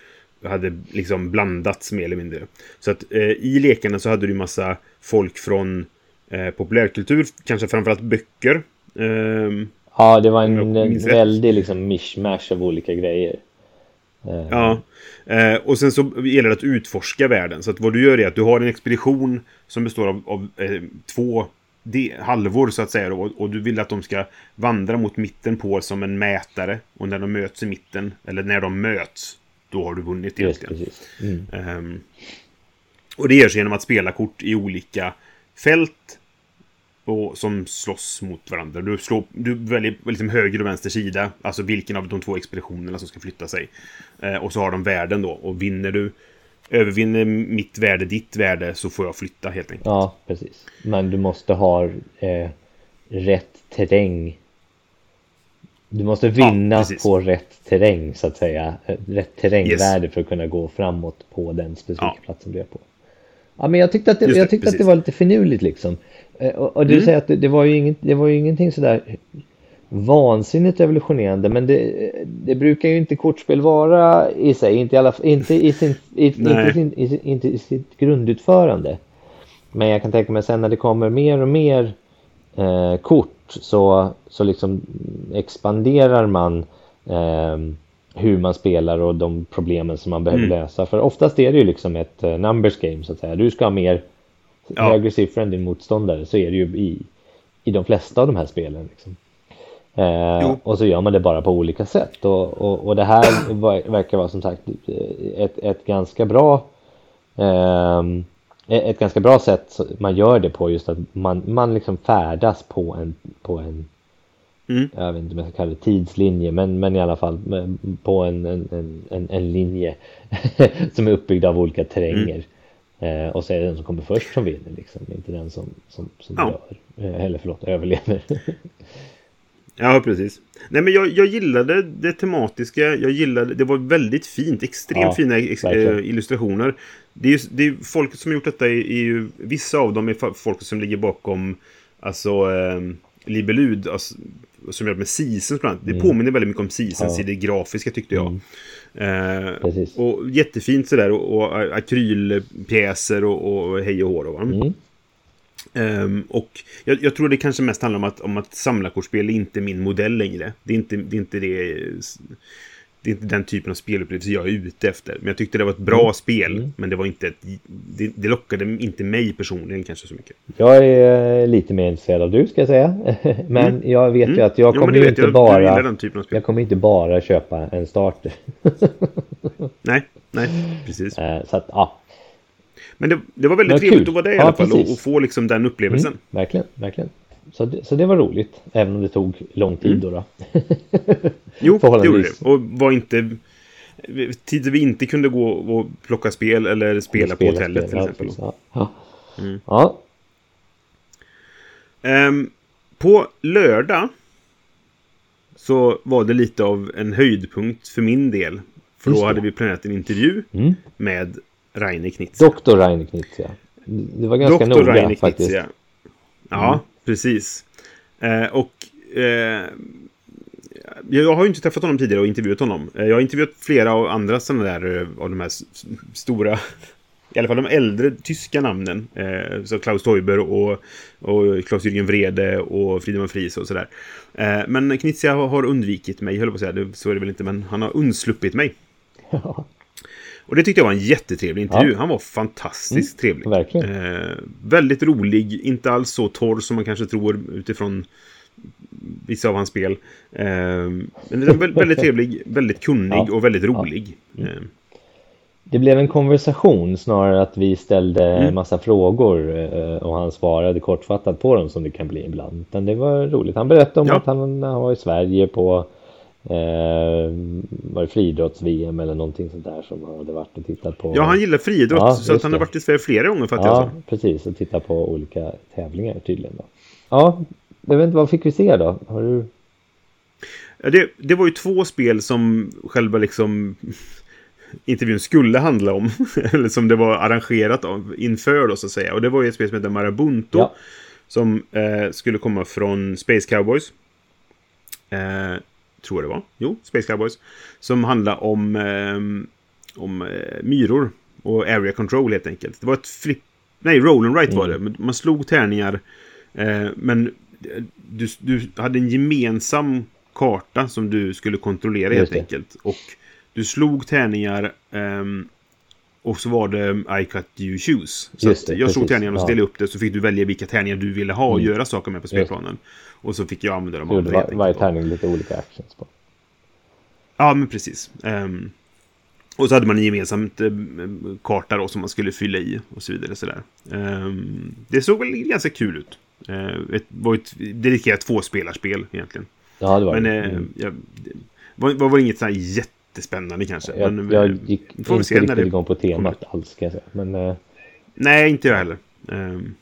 Hade liksom blandats mer eller mindre. Så att eh, i lekarna så hade du massa folk från eh, populärkultur, kanske framförallt böcker. Ehm, Ja, det var en rätt. väldig liksom mishmash av olika grejer. Eh, ja. Eh, och sen så gäller det att utforska världen. Så att vad du gör är att du har en expedition som består av, av eh, två de, halvor så att säga. då, Och, och du vill att de ska vandra mot mitten på som en mätare. Och när de möts i mitten, eller när de möts, då har du vunnit egentligen. precis. Mm. Ehm, och det görs genom att spela kort i olika fält och som slåss mot varandra. Du, slår, du väljer liksom höger och vänster sida, alltså vilken av de två expeditionerna som ska flytta sig. Eh, och så har de värden då, och vinner du, övervinner mitt värde ditt värde så får jag flytta helt enkelt. Ja, precis. Men du måste ha eh, rätt terräng. Du måste vinna precis. på rätt terräng så att säga. Rätt terrängvärde för att kunna gå framåt på den specifika Ja. platsen du är på. Ja, men jag tyckte att det, det, jag tyckte att det var lite finurligt liksom. Eh, Och, och du Mm. säger att det, det, var ju inget, det var ju ingenting sådär vansinnigt revolutionerande men det, det brukar ju inte kortspel vara i sig, inte i, alla, inte i, sin, i, inte, sin, i, inte i sitt grundutförande. Men jag kan tänka mig sen när det kommer mer och mer eh, kort så, så liksom expanderar man ehm, hur man spelar och de problemen som man behöver Mm. lösa. För oftast är det ju liksom ett eh, numbers game så att säga. Du ska ha mer Ja. högre siffror än din motståndare. Så är det ju i, i de flesta av de här spelen. Liksom. Eh, och så gör man det bara på olika sätt. Och, och, och det här verkar vara som sagt ett, ett ganska bra ehm, ett ganska bra sätt man gör det på just att man, man liksom färdas på en, på en Mm. jag vet inte om jag ska kalla det tidslinje men, men i alla fall med- på en, en, en, en, linje (laughs) som är uppbyggd av olika terränger. Eh, och så är det den som kommer först som vinner liksom, inte den som, som, som Ja. dör. Eh, eller förlåt, överlever. (laughs) Ja, precis. Nej, men jag, jag gillade det tematiska. Jag gillade, det var väldigt fint. Extremt Ja, fina ex, eh, illustrationer. Det är, det är folk som har gjort detta är, är. Vissa av dem är folk som ligger bakom alltså eh, Libelud. Alltså, som gör med Seasons bland annat. Det påminner väldigt mycket om Seasons Mm. Ja. i det grafiska tyckte jag. Eh, Precis. och jättefint sådär. Och, och akrylpjäser och, och hej och hå. då, Va? Mm. Ehm, och jag, jag tror det kanske mest handlar om att, om att samlarkortspel är inte min modell längre. Det är inte det, är inte det, det är inte den typen av spelupplevelse jag är ute efter. Men jag tyckte det var ett bra spel, men det var inte ett, det, det lockade inte mig personligen kanske så mycket. Jag är eh, lite mer intresserad av du ska jag säga. (laughs) Men jag vet ju att jag Mm. Kommer vet inte jag. Bara den typen av spel. jag kommer inte bara köpa en starter. (laughs) Nej, nej, precis. Eh, så att ja, Men det, det var väldigt Men trevligt kul. att vara där i Ja, alla fall och, precis. och få liksom den upplevelsen. mm, verkligen, verkligen. Så det, så det var roligt, även om det tog lång tid då. då. Jo, (laughs) det gjorde det. Och var inte... Tider vi inte kunde gå och plocka spel eller spela, på hotellet till spel, ja, exempel. Ja, ja. Mm. ja, Ehm, på lördag så var det lite av en höjdpunkt för min del. För då det. hade vi planerat en intervju Mm. med Rainer Knizia. Doktor Rainer Knizia. Det var ganska Doktor noga Rainer faktiskt. Knizia. Ja, precis. Eh, och eh, jag har ju inte träffat honom tidigare och intervjuat honom. Eh, Jag har intervjuat flera av andra sådana där eh, av de här stora (laughs) i alla fall de äldre tyska namnen. Eh, så Klaus Teuber och, och Klaus-Jürgen Wrede och Friedemann Fries och sådär. Eh, men Knizia har, undvikit mig, höll på att säga. Det, så är det väl inte, men han har undsluppit mig. Ja, (laughs) Och det tyckte jag var en jättetrevlig intervju. Ja. Han var fantastiskt trevlig. verkligen. Eh, väldigt rolig, inte alls så torr som man kanske tror utifrån vissa av hans spel. Eh, men (laughs) väldigt, trevlig, väldigt kunnig Ja. och väldigt rolig. Eh, Det blev en konversation snarare att vi ställde Mm. massa frågor eh, och han svarade kortfattat på dem som det kan bli ibland. Utan det var roligt. Han berättade om Ja. att han, han var i Sverige på Eh, var det friidrotts-VM eller någonting sånt där som han hade varit och tittat på? Ja, han gillar friidrott Ja, så att han har varit i Sverige flera gånger för att Ja, jag precis. Och tittat på olika tävlingar tydligen. Då. Ja, jag vet inte, vad fick vi se då? Har du... Det, det var ju två spel som själva liksom (laughs) intervjun skulle handla om. (laughs) Eller som det var arrangerat av, inför då så att säga. Och det var ju ett spel som heter Marabunto. Ja. Som eh, skulle komma från Space Cowboys. Eh, tror jag det var. Jo, Space Cowboys. Som handlar om, eh, om eh, myror. Och area control helt enkelt. Det var ett flip... Nej, roll and write var det. Men Man slog tärningar. Eh, men du, du hade en gemensam karta som du skulle kontrollera helt enkelt. Och du slog tärningar. ehm, och så var det I cut you choose. Så det, jag slog tärningarna och Ja. ställde upp det. Så fick du välja vilka tärningar du ville ha och Mm. göra saker med på spelplanen. Och så fick jag använda dem gjorde var, varje tärning lite olika actions på. Ja, men precis. Ehm, och så hade man en gemensam eh, karta då som man skulle fylla i och så vidare. Sådär. Ehm, det såg väl ganska kul ut. Uh, ett, var ett dedikerat tvåspelarspel egentligen. Ja, det var Men det. eh, Mm. jag, det var, var inget så här jättespännande kanske. Jag, men, jag gick inte riktigt igång på temat alls ska jag säga. Men eh, Nej, inte jag heller. Ehm,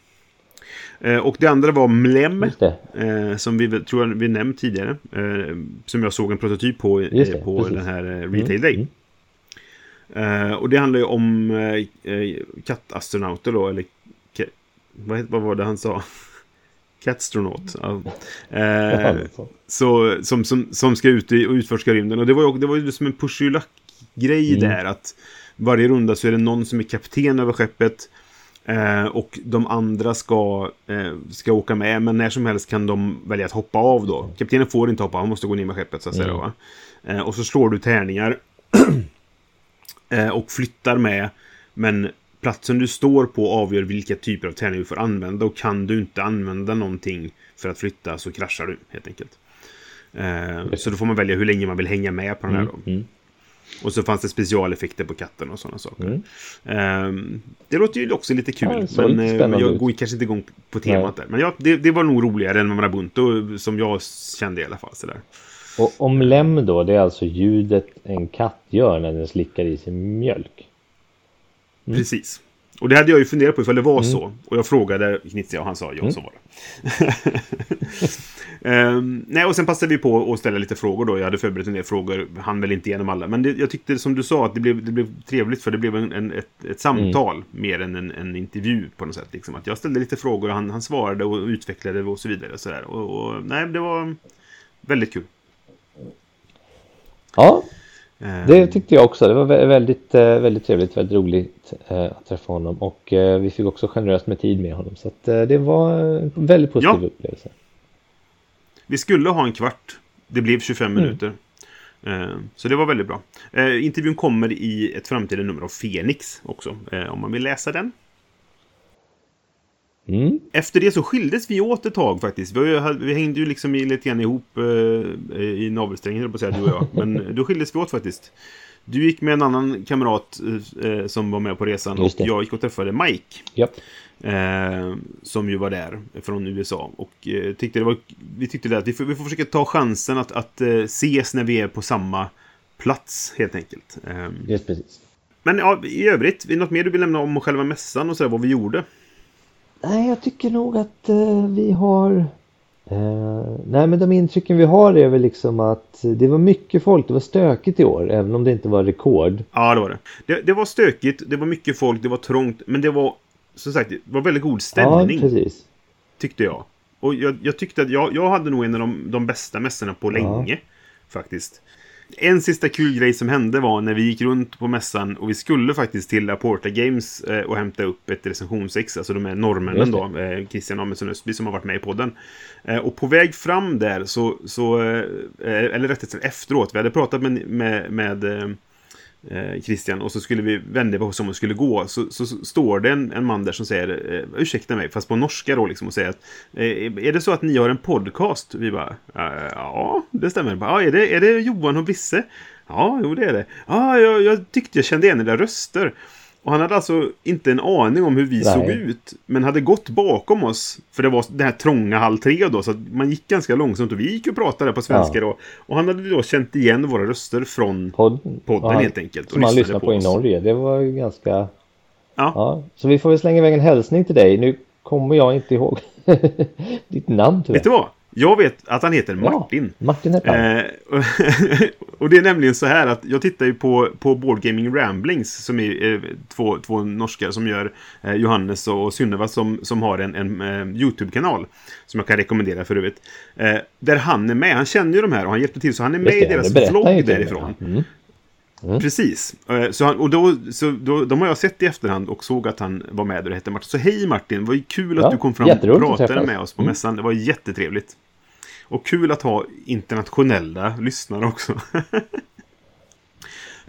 eh, och det andra var Mlem. Eh, som vi tror vi nämnt tidigare. Eh, som jag såg en prototyp på, eh, på precis. den här eh, Retail Day. Mm. Eh, och det handlar ju om eh, kattastronauter då, eller vad, vad var det han sa? (laughs) Kattstronaut. Ja. Eh, så, som, som, som ska ut i, och utforska rymden. Och det var ju, det var ju som en push grej Mm. där. Att varje runda så är det någon som är kapten över skeppet. Eh, och de andra ska, eh, ska åka med. Men när som helst kan de välja att hoppa av då. Kaptenen får inte hoppa, han måste gå ner med skeppet så att säga. Mm. Då, va? Eh, och så slår du tärningar. (clears throat) eh, och flyttar med. Men platsen du står på avgör vilka typer av tärningar du får använda. Och kan du inte använda någonting för att flytta så kraschar du helt enkelt. Eh, så då får man välja hur länge man vill hänga med på den här. Då. Mm. Och så fanns det specialeffekter på katten och sådana saker. Mm. Ehm, det låter ju också lite kul. Ja, men eh, jag går kanske inte igång på temat där. Men ja, det, det var nog roligare än Marabunto som jag kände i alla fall. Sådär. Och omlem då, det är alltså ljudet en katt gör när den slickar i sig mjölk. Mm. Precis. Och det hade jag ju funderat på ifall det var så. Och jag frågade Knizia och han sa ja, Mm. så var det. (laughs) Ehm, nej, och sen passade vi på att ställa lite frågor då. Jag hade förberett en del frågor, han väl inte igenom alla. Men det, jag tyckte som du sa att det blev, det blev trevligt för det blev en, en, ett, ett samtal Mm. mer än en, en intervju på något sätt. Liksom. Att jag ställde lite frågor och han, han svarade och utvecklade och så vidare. Och så. Och, och, nej, det var väldigt kul. Ja, det tyckte jag också. Det var vä- väldigt, eh, väldigt trevligt, väldigt roligt eh, att träffa honom. Och eh, vi fick också generöst med tid med honom. Så det var en väldigt positiv Ja. upplevelse. Vi skulle ha en kvart. Det blev 25 Mm. minuter. Eh, Så det var väldigt bra. Intervjun kommer i ett framtida nummer av Fenix också. Om man vill läsa den. Mm. Efter det så skildes vi åt ett tag faktiskt. Vi, vi hängde ju liksom i, lite grann ihop eh, i navelsträngen, på säga, du och jag. Men (laughs) då skildes vi åt faktiskt. Du gick med en annan kamrat eh, som var med på resan och jag gick och träffade Mike. Japp. Eh, som ju var där från USA. Och eh, tyckte det var, vi tyckte det att vi får, vi får försöka ta chansen att, att eh, ses när vi är på samma plats helt enkelt. Eh, Just precis. men ja, i övrigt, är det något mer du vill nämna om själva mässan och så där, vad vi gjorde? Nej, jag tycker nog att eh, vi har... Eh, nej, men de intrycken vi har är väl liksom att det var mycket folk. Det var stökigt i år, även om det inte var rekord. Ja, det var det. det. Det var stökigt, det var mycket folk, det var trångt, men det var som sagt, det var väldigt god stämning. Ja, precis. tyckte jag. Och jag, jag tyckte att jag, jag hade nog en av de, de bästa mässorna på Ja. länge. Faktiskt. En sista kul grej som hände var när vi gick runt på mässan och vi skulle faktiskt till Aporta Games eh, och hämta upp ett recensionsex, alltså de är norrmännen då, eh, Christian Amundsen Östby som har varit med i podden. Eh, och på väg fram där så, så eller rättare sagt efteråt, vi hade pratat med, med, med eh, Christian och så skulle vi vända på oss om och skulle gå så, så, så står det en, en man där som säger eh, ursäkta mig, fast på norska då liksom och säger att eh, är det så att ni har en podcast? Vi bara "Eh, ja, det stämmer. Bara, ja, är, det, är det Johan och Bisse? Ja, jo det är det. Ja, jag, jag tyckte jag kände igen era röster. Och han hade alltså inte en aning om hur vi Nej. såg ut. Men hade gått bakom oss. För det var det här trånga hall tre då. Så man gick ganska långsamt. Och vi gick och pratade på svenska Ja. då. Och han hade då känt igen våra röster från Podden. podden han- helt enkelt. Som han lyssnade på på i. Norge. Det var ju ganska... Ja. Ja. Så vi får väl slänga iväg en hälsning till dig. Nu kommer jag inte ihåg (laughs) ditt namn tyvärr. Vet du vad? Jag vet att han heter Martin. Ja, Martin han. Eh, (laughs) och- det är nämligen så här att jag tittar ju på, på Board Gaming Ramblings som är eh, två, två norskar som gör eh, Johannes och Synneva som, som har en, en eh, YouTube-kanal som jag kan rekommendera för övrigt. Eh, där han är med. Han känner ju de här och han hjälper till så han är med Just i det, deras det vlogg därifrån. Mm. Precis. Eh, Så han, och då, så då, de har jag sett i efterhand och såg att han var med och hette Martin. Så hej Martin, ju kul att Ja, du kom fram och pratade med oss på Mm. mässan. Det var jättetrevligt. Och kul att ha internationella lyssnare också. (laughs)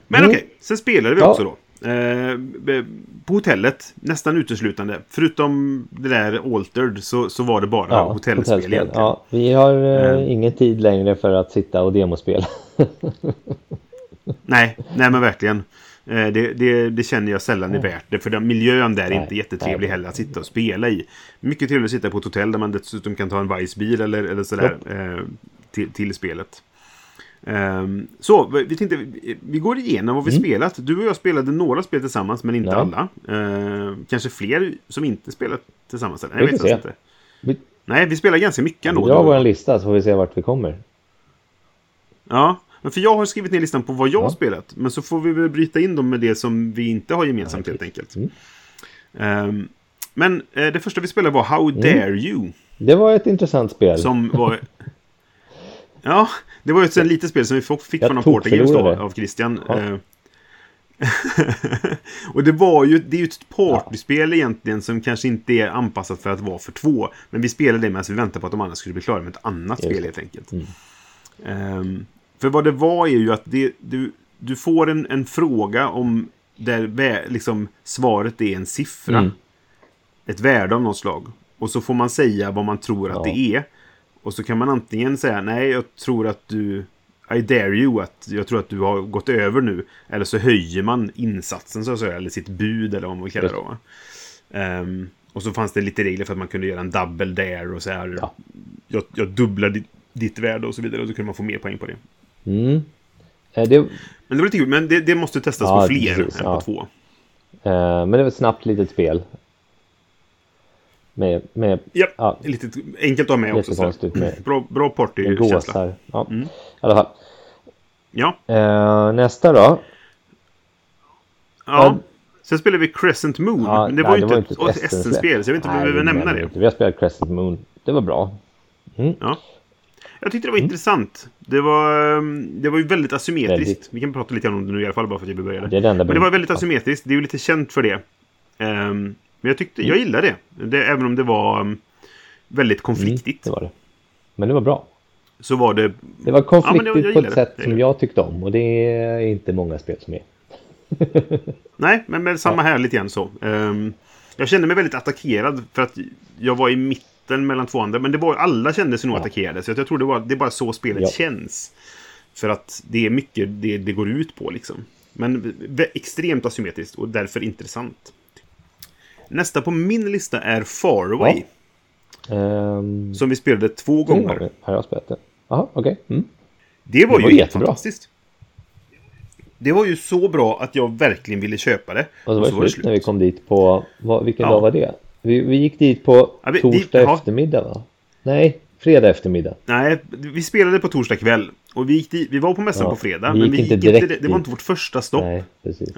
Men Mm. okej, sen spelade vi Ja. också då. Eh, på hotellet, nästan uteslutande. Förutom det där Altered så, så var det bara Ja, hotellspel, hotellspel. egentligen. Ja, vi har eh, Eh. ingen tid längre för att sitta och demospela. (laughs) Nej, nej men verkligen. Eh, Det, det, det känner jag sällan är värt det. För den miljön där är Nej, inte jättetrevlig nej. heller att sitta och spela i. Mycket trevligt att sitta på ett hotell där man dessutom kan ta en Vice-bil eller, eller sådär eh, till, till spelet. Ehm, så, vi vi tänkte, vi- vi går igenom vad vi spelat. Du och jag spelade några spel tillsammans, men inte Mm. Ja. alla. Eh, kanske fler som inte spelat tillsammans. Eller? Vi Jag får vet se. inte. Vi Nej, vi spelar ganska mycket ändå. drar vår lista så får vi se vart vi kommer. Ja, men för jag har skrivit ner listan på vad jag Ja. har spelat. Men så får vi väl bryta in dem med det som vi inte har gemensamt helt enkelt. Mm. Ehm, men eh, det första vi spelade var How Dare You. Det var ett intressant spel. Som var... (laughs) Ja, det var ju ett sånt litet spel som vi fick Jag från Games då, av Christian. Ja. Eh, (laughs) och det var ju, det är ju ett partyspel egentligen som kanske inte är anpassat för att vara för två. Men vi spelade det medan vi väntade på att de andra skulle bli klara med ett annat Just spel helt enkelt. Mm. Ehm, för vad det var är ju att det, du, du får en, en fråga om där liksom, svaret är en siffra. Mm. Ett värde av något slag. Och så får man säga vad man tror att Ja. det är. Och så kan man antingen säga nej, jag tror att du... I dare you, att jag tror att du har gått över nu. Eller så höjer man insatsen så att säga, eller sitt bud eller vad man vill kalla det då. va. Ehm, och så fanns det lite regler för att man kunde göra en double dare och så här. Ja. Jag, jag dubblar ditt, ditt värde och så vidare. Och så kunde man få mer poäng på det. Mm. Eh, Det, Men det var lite kul, men det, det måste testas Ja, på fler precis, än ja. på två. eh, men det var ett snabbt litet spel. Med, med Ja, Ja. lite enkelt att ha med också. Jättekonstigt med- (clears throat) Bra, bra partykänsla. Ja, Mm. i alla fall. Ja, Eh, nästa då. ja. Sen spelade vi Crescent Moon. Ja, men det nej, var ju inte ett SM-släpp. SM-spel, så jag vet inte om vi behöver det nämna det. Vi har spelat Crescent Moon. Det var bra. Ja. Jag tyckte det Mm. var intressant. Det var, ehm, det var ju väldigt asymmetriskt. Väldigt. Vi kan prata lite om det nu i alla fall, bara för att jag började. Det är det Men det var väldigt ja. asymmetriskt. Det är ju lite känt för det. Ehm, men jag tyckte, jag gillade det. det. Även om det var um, väldigt Mm, konfliktigt. det var det. Men det var bra. Så var det... Det var Ja, men det- jag konfliktigt på ett sätt som jag tyckte om. Och det är inte många spel som är. (laughs) Nej, men, men samma här lite grann så. Ehm, jag kände mig väldigt attackerad för att jag var i mitten mellan två andra. Men det var, alla kände sig nog Ja. attackerade. Så jag tror det, var, det är bara så spelet Ja. känns. För att det är mycket det, det går ut på liksom. Men extremt asymmetriskt och därför intressant. Nästa på min lista är Faraway. Ehm, Som vi spelade två gånger. Har jag spelat det? Jaha, okej. Mm. Det var Det var ju jättebra. fantastiskt. Det var ju så bra att jag verkligen ville köpa det. Och så var det slut när vi kom dit på... Vad, vilken Ja. dag var det? Vi, vi gick dit på Ja, vi- torsdag ja. eftermiddag va? Nej, fredag eftermiddag. Nej, vi spelade på torsdag kväll. Och vi, gick dit, vi var på mässan Ja, på fredag. vi men vi inte gick inte, direkt det, det var dit. inte vårt första stopp. Nej. Nej, precis.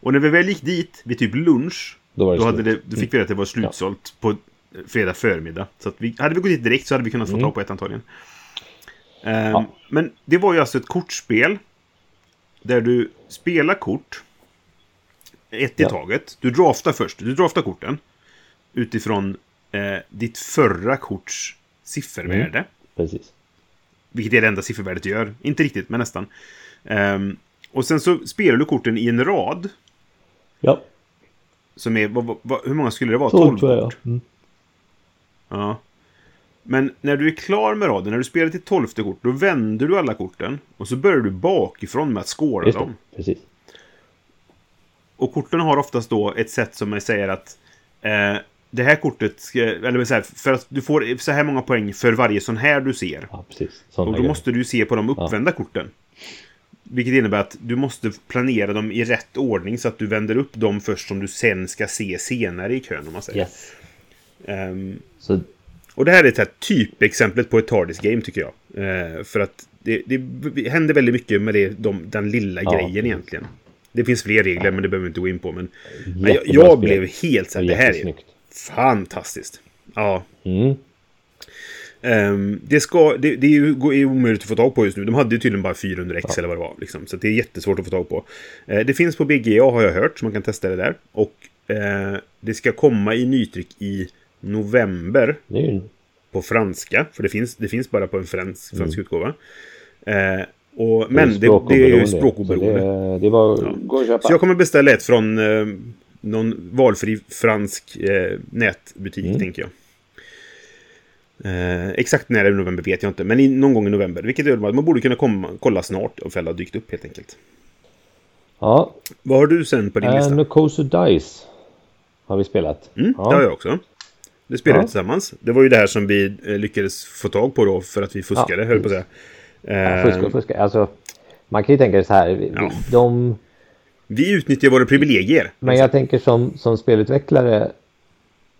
Och när vi väl gick dit, vid typ lunch. Då det Då, det, då fick vi reda att det var slutsålt på fredag förmiddag. Så vi, hade vi gått dit direkt så hade vi kunnat få Mm. tag på ett antagligen. Ehm, Ja. Men det var ju alltså ett kortspel. Där du spelar kort. Ett i Ja. taget. Du draftar först. Du draftar korten. Utifrån eh, ditt förra korts siffervärde. Precis. Vilket är det enda siffervärdet gör. Inte riktigt, men nästan. Ehm, och sen så spelar du korten i en rad. Ja, Som är, vad, vad, hur många skulle det vara? 12 12 tror jag. kort? Mm. Ja. Men när du är klar med raden, när du spelar till tolfte kort, då vänder du alla korten. Och så börjar du bakifrån med att skåla dem. precis. och korten har oftast då ett sätt som säger att eh, det här kortet ska, eller så här, för att du får så här många poäng för varje sån här du ser. Ja, precis. Såna och då grejer. måste du se på de uppvända korten. Vilket innebär att du måste planera dem i rätt ordning så att du vänder upp dem först som du sen ska se senare i kön om man säger. Yes. Ehm, Så och det här är ett typexemplet på ett TARDIS game tycker jag. Eh, för att det, det händer väldigt mycket med det, de, den lilla Ja. grejen egentligen. Det finns fler regler men det behöver vi inte gå in på. Men, men jag, jag blev helt så här, det här är. Fantastiskt. Ja, Mm. Ehm, det, ska, det, det är ju är omöjligt att få tag på just nu. De hade ju tydligen bara 400 x eller vad det var. Liksom. Så det är jättesvårt att få tag på. Eh, det finns på BGA har jag hört, så man kan testa det där. Och eh, det ska komma i nytryck i november ju på franska. För det finns, det finns bara på en fransk, fransk utgåva. Eh, och, det är men det, det är ju språkoberoende. Det, det var ja. Så jag kommer beställa ett från någon valfri fransk eh, nätbutik, Mm. tänker jag. Eh, exakt när i november vet jag inte, men i, någon gång i november. Vilket gör att man borde kunna komma, kolla snart om har dykt upp helt enkelt. Ja, Vad har du sen på din uh, lista? Nokosu Dice har vi spelat. Mm, ja. Det har jag också. Det spelade Ja. tillsammans. Det var ju det här som vi eh, lyckades få tag på då för att vi fuskade, Ja, höll på att säga. Ja, Eh, fuska och fuska. Alltså, man kan ju tänka så här. Ja. De, vi utnyttjar våra privilegier. men jag tänker som, som spelutvecklare.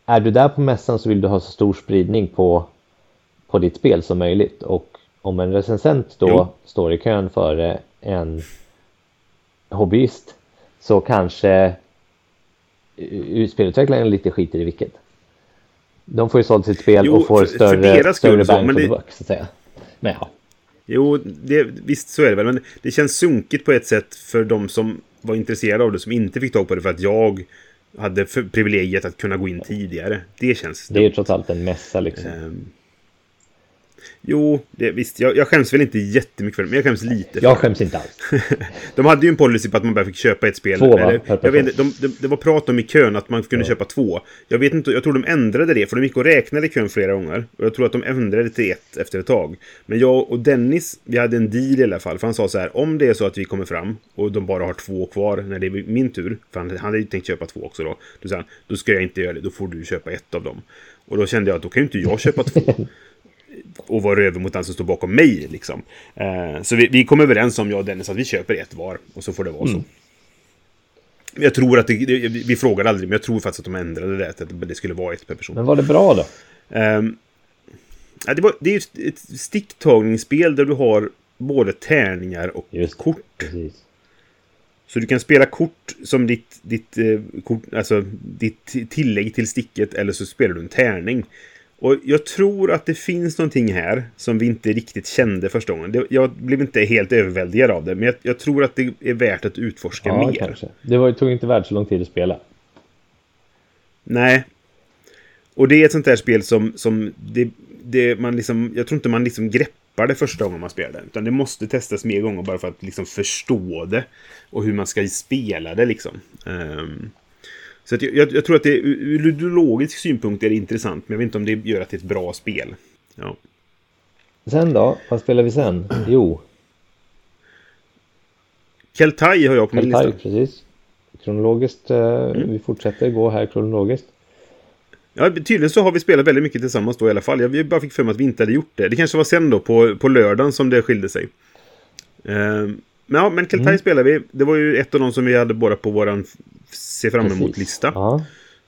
Är du där på mässan så vill du ha så stor spridning på, på ditt spel som möjligt. Och om en recensent då Jo. står i kön före en hobbyist. Så kanske spelutvecklaren lite skiter i vilket. De får ju sålt sitt spel Jo, och får för- för större, större bang for the buck så att säga. Men ja. Jo, det, visst så är det väl. Men det känns sunkigt på ett sätt för de som var intresserade av det som inte fick tag på det för att jag hade privilegiet att kunna gå in tidigare. Det känns... Det är ju trots allt en mässa liksom. Ehm, jo, det, visst. Jag, jag skäms väl inte jättemycket för det, men jag skäms lite. Jag skäms inte alls. (laughs) De hade ju en policy på att man bara fick köpa ett spel. Två, eller, jag vet, inte, de, de, det var prat om i kön att man kunde köpa två. Jag vet inte, jag tror de ändrade det, för de gick och räknade i kön flera gånger. Och jag tror att de ändrade det till ett efter ett tag. Men jag och Dennis, vi hade en deal i alla fall. För han sa så här, om det är så att vi kommer fram och de bara har två kvar när det är min tur. För han, han hade ju tänkt köpa två också då. Då sa han, då ska jag inte göra det, då får du köpa ett av dem. Och då kände jag att då kan ju inte jag köpa två (laughs) och vara över mot den som står bakom mig. Liksom. Eh, så vi, vi kom överens om, jag och Dennis, att vi köper ett var. Och så får det vara så. Men Jag tror att det, det, vi frågade aldrig, men jag tror faktiskt att de ändrade det. Att det skulle vara ett per person. Men var det bra då? Ja, det, var, det är ju ett sticktagningsspel där du har både tärningar och Just kort. Precis. Så du kan spela kort som ditt, ditt, eh, kort, alltså ditt tillägg till sticket eller så spelar du en tärning. Och jag tror att det finns någonting här som vi inte riktigt kände första gången. Jag blev inte helt överväldigad av det, men jag, jag tror att det är värt att utforska Ja, mer. kanske. Det var, tog inte värd så lång tid att spela. Nej. Och det är ett sånt där spel som, som det, det, man liksom, jag tror inte man liksom greppar det första gången man spelar det. Utan det måste testas mer gånger bara för att liksom förstå det. Och hur man ska spela det liksom. Ehm, så att jag, jag, tror att det ur ludologisk synpunkt är det intressant. Men jag vet inte om det gör att det är ett bra spel. Ja. Sen då? Vad spelar vi sen? (clears throat) Jo, Keltai har jag på min Keltai, lista. precis. Kronologiskt. Eh, Mm. Vi fortsätter gå här kronologiskt. Ja, tydligen så har vi spelat väldigt mycket tillsammans då i alla fall. Jag bara fick för mig att vi inte hade gjort det. Det kanske var sen då, på, på lördagen, som det skilde sig. Men ja, men Keltai Mm. spelade vi. Det var ju ett av de som vi hade båda på våran f- se fram emot-lista. Ja.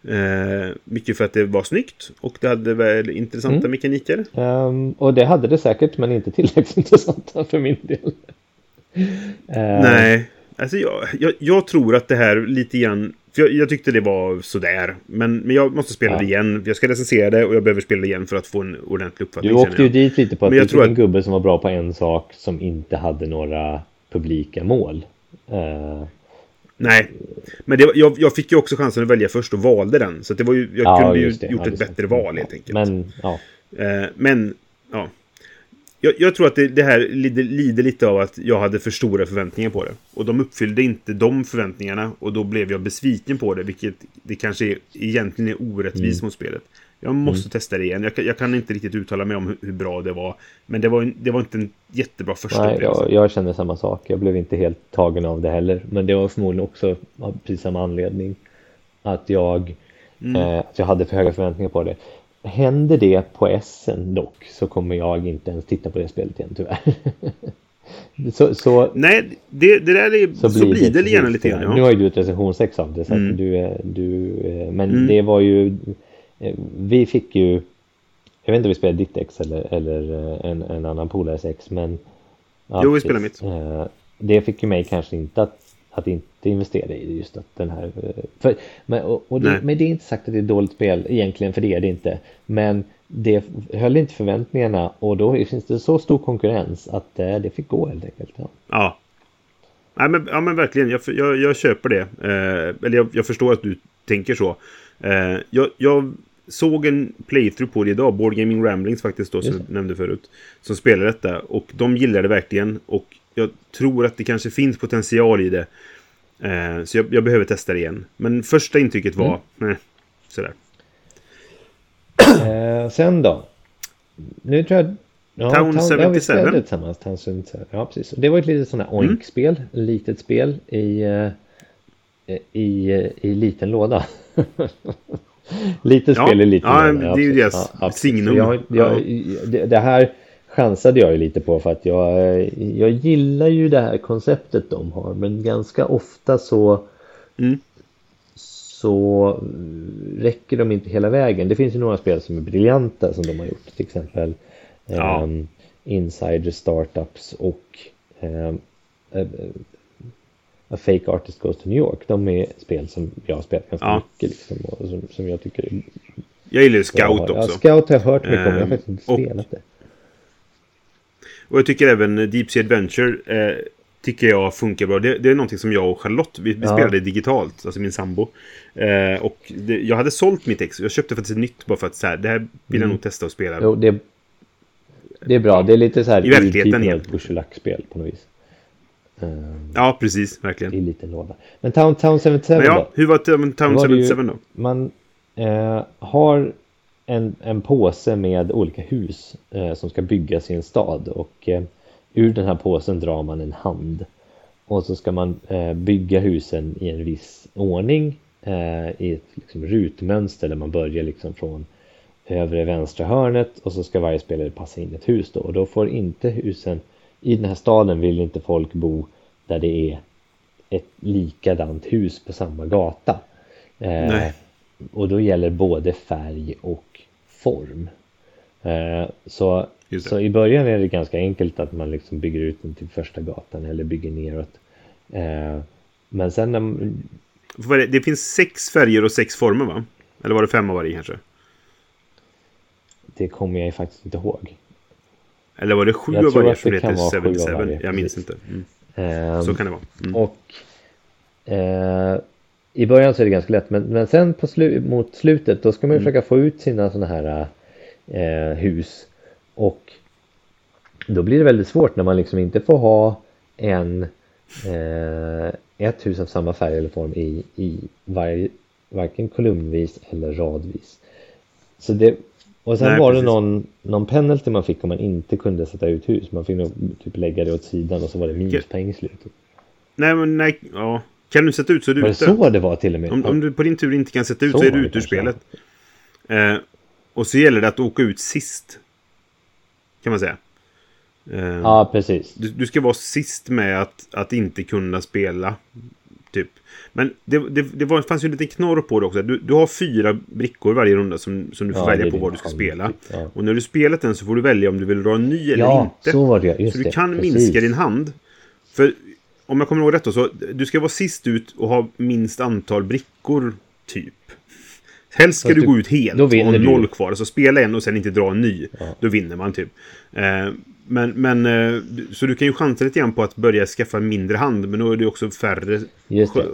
Ehm, mycket för att det var snyggt och det hade väl intressanta Mm. mekaniker. Ehm, och det hade det säkert, men inte tillräckligt (laughs) intressanta för min del. Ehm, Nej, alltså jag, jag, jag tror att det här lite grann... För jag, jag tyckte det var sådär. Men, men jag måste spela Ja. det igen. Jag ska recensera det och jag behöver spela det igen för att få en ordentlig uppfattning. Du åkte ju dit lite på att Men det jag tror var en gubbe som var bra på en sak som inte hade några publika mål. Ehm, Nej, men det, jag, jag fick ju också chansen att välja först och valde den. Så det var ju, jag Ja, kunde ju det. gjort Ja, ett bättre val helt enkelt. Men ja, Eh, men, ja. Jag, jag tror att det, det här lider, lider, lite av att jag hade för stora förväntningar på det. Och de uppfyllde inte de förväntningarna och då blev jag besviken på det, vilket det kanske är, egentligen är orättvist mm. mot spelet. Jag måste mm. testa det igen. Jag, jag, kan inte riktigt uttala mig om hur, hur, bra det var. Men det var, det var inte en jättebra första Nej, jag, jag kände samma sak. Jag blev inte helt tagen av det heller. Men det var förmodligen också av precis samma anledning. Att jag, mm. eh, att jag hade för höga förväntningar på det. Händer det på SN dock så kommer jag inte ens titta på det spelet igen tyvärr. (laughs) så, så, Nej, det, det där är, så, så blir det, det gärna lite grann. Ja. Nu har ju du ett recensionsex av det så mm. du, du, men mm. det var ju vi fick ju, jag vet inte om vi spelade ditt ex eller, eller eh, en, en annan polares ex, men... Jo, vi spelade mitt. Eh, det fick ju mig kanske inte att, att inte investera i just att den här... För, men, och, och det, men det är inte sagt att det är ett dåligt spel egentligen, för det är det inte. Men det höll inte förväntningarna och då finns det så stor konkurrens att det fick gå helt enkelt. Ja. ja. Nej, men, ja, men verkligen. Jag, jag, jag köper det. Eh, eller jag, jag, förstår att du tänker så. Eh, jag, jag, såg en playthrough på det idag, Board Gaming Ramblings faktiskt då, som jag nämnde förut. Som spelar detta och de gillar det verkligen. Och jag tror att det kanske finns potential i det. Eh, så jag, jag, behöver testa det igen. Men första intrycket var, mm. eh, sådär. Eh, sen då? Nu tror jag... Ja, Town, Town 77. Ja, vi tillsammans. Town 77. Ja, precis. Det var ett litet sånt här mm. oink-spel. Mm. Litet spel i, eh, i, i liten låda. (laughs) Lite spel ja, i lite Ja, det är ju deras ja, signum. Jag, jag, det, det här chansade jag ju lite på för att jag, jag gillar ju det här konceptet de har men ganska ofta så mm. så räcker de inte hela vägen. Det finns ju några spel som är briljanta som de har gjort till exempel ja. um, Insider Startups och um, A Fake Artist Goes to New York. De är spel som jag har spelat ganska ja. mycket liksom, och som, som jag tycker är... Jag gillar Scout också. Ja, Scout har jag hört mycket om, jag har faktiskt inte och, spelat det. Och jag tycker även Deep Sea Adventure eh, tycker jag funkar bra. Det, det, är någonting som jag och Charlotte, vi, vi ja. spelade digitalt, alltså min sambo. Eh, och det, jag hade sålt mitt ex, jag köpte faktiskt ett nytt bara för att så här, det här vill jag mm. nog testa att spela. Jo, det, det är bra, det är lite så här i verkligheten igen. Bushelack-spel på något vis. Ehm, ja, precis. Verkligen. I liten låda. Men Town, Town 77 Men ja, då? Hur var Town, Town 77 då? Man eh, har en, en påse med olika hus eh, som ska byggas i en stad och eh, ur den här påsen drar man en hand. Och så ska man eh, bygga husen i en viss ordning eh, i ett liksom, rutmönster där man börjar liksom från övre vänstra hörnet och så ska varje spelare passa in ett hus då och då får inte husen i den här staden vill inte folk bo där det är ett likadant hus på samma gata. Eh, och då gäller både färg och form. Eh, så, så i början är det ganska enkelt att man liksom bygger ut den till första gatan eller bygger neråt. Eh, men sen när man... det, finns sex färger och sex former va? Eller var det fem av varje kanske? Det kommer jag faktiskt inte ihåg. Eller var det sju av varje som heter 77? Jag minns inte. Mm. Um, så kan det vara. Mm. Och uh, i början så är det ganska lätt men, men sen på slu mot slutet då ska man mm. försöka få ut sina sådana här uh, hus. Och då blir det väldigt svårt när man liksom inte får ha en uh, ett hus av samma färg eller form i, i varje, varken kolumnvis eller radvis. Så det, och sen Nej, var precis. det någon, någon penalty man fick om man inte kunde sätta ut hus. Man fick nog typ lägga det åt sidan och så var det minuspeng i slutet. Nej, men nej, ja. Kan du sätta ut så är du ute. Var det så det var till och med? Om, om, du på din tur inte kan sätta ut så, så är du ute ur spelet. Eh, och så gäller det att åka ut sist. Kan man säga. Eh, ja, precis. Du, du, ska vara sist med att, att inte kunna spela. Typ. Men det, det, det var, fanns ju en liten knorr på det också. Du, du har fyra brickor varje runda som, som du får ja, välja på vad du ska spela. Ja. Och när du spelat den så får du välja om du vill dra en ny eller ja, inte. Så, var det. Just så du kan det. minska din hand. För om jag kommer ihåg rätt då, så du ska vara sist ut och ha minst antal brickor, typ. Helst ska du, du, gå ut helt och ha noll kvar. Alltså spela en och sen inte dra en ny. Ja. Då vinner man typ. Eh, men, men eh, så du kan ju chansa lite grann på att börja skaffa mindre hand. Men då är det också färre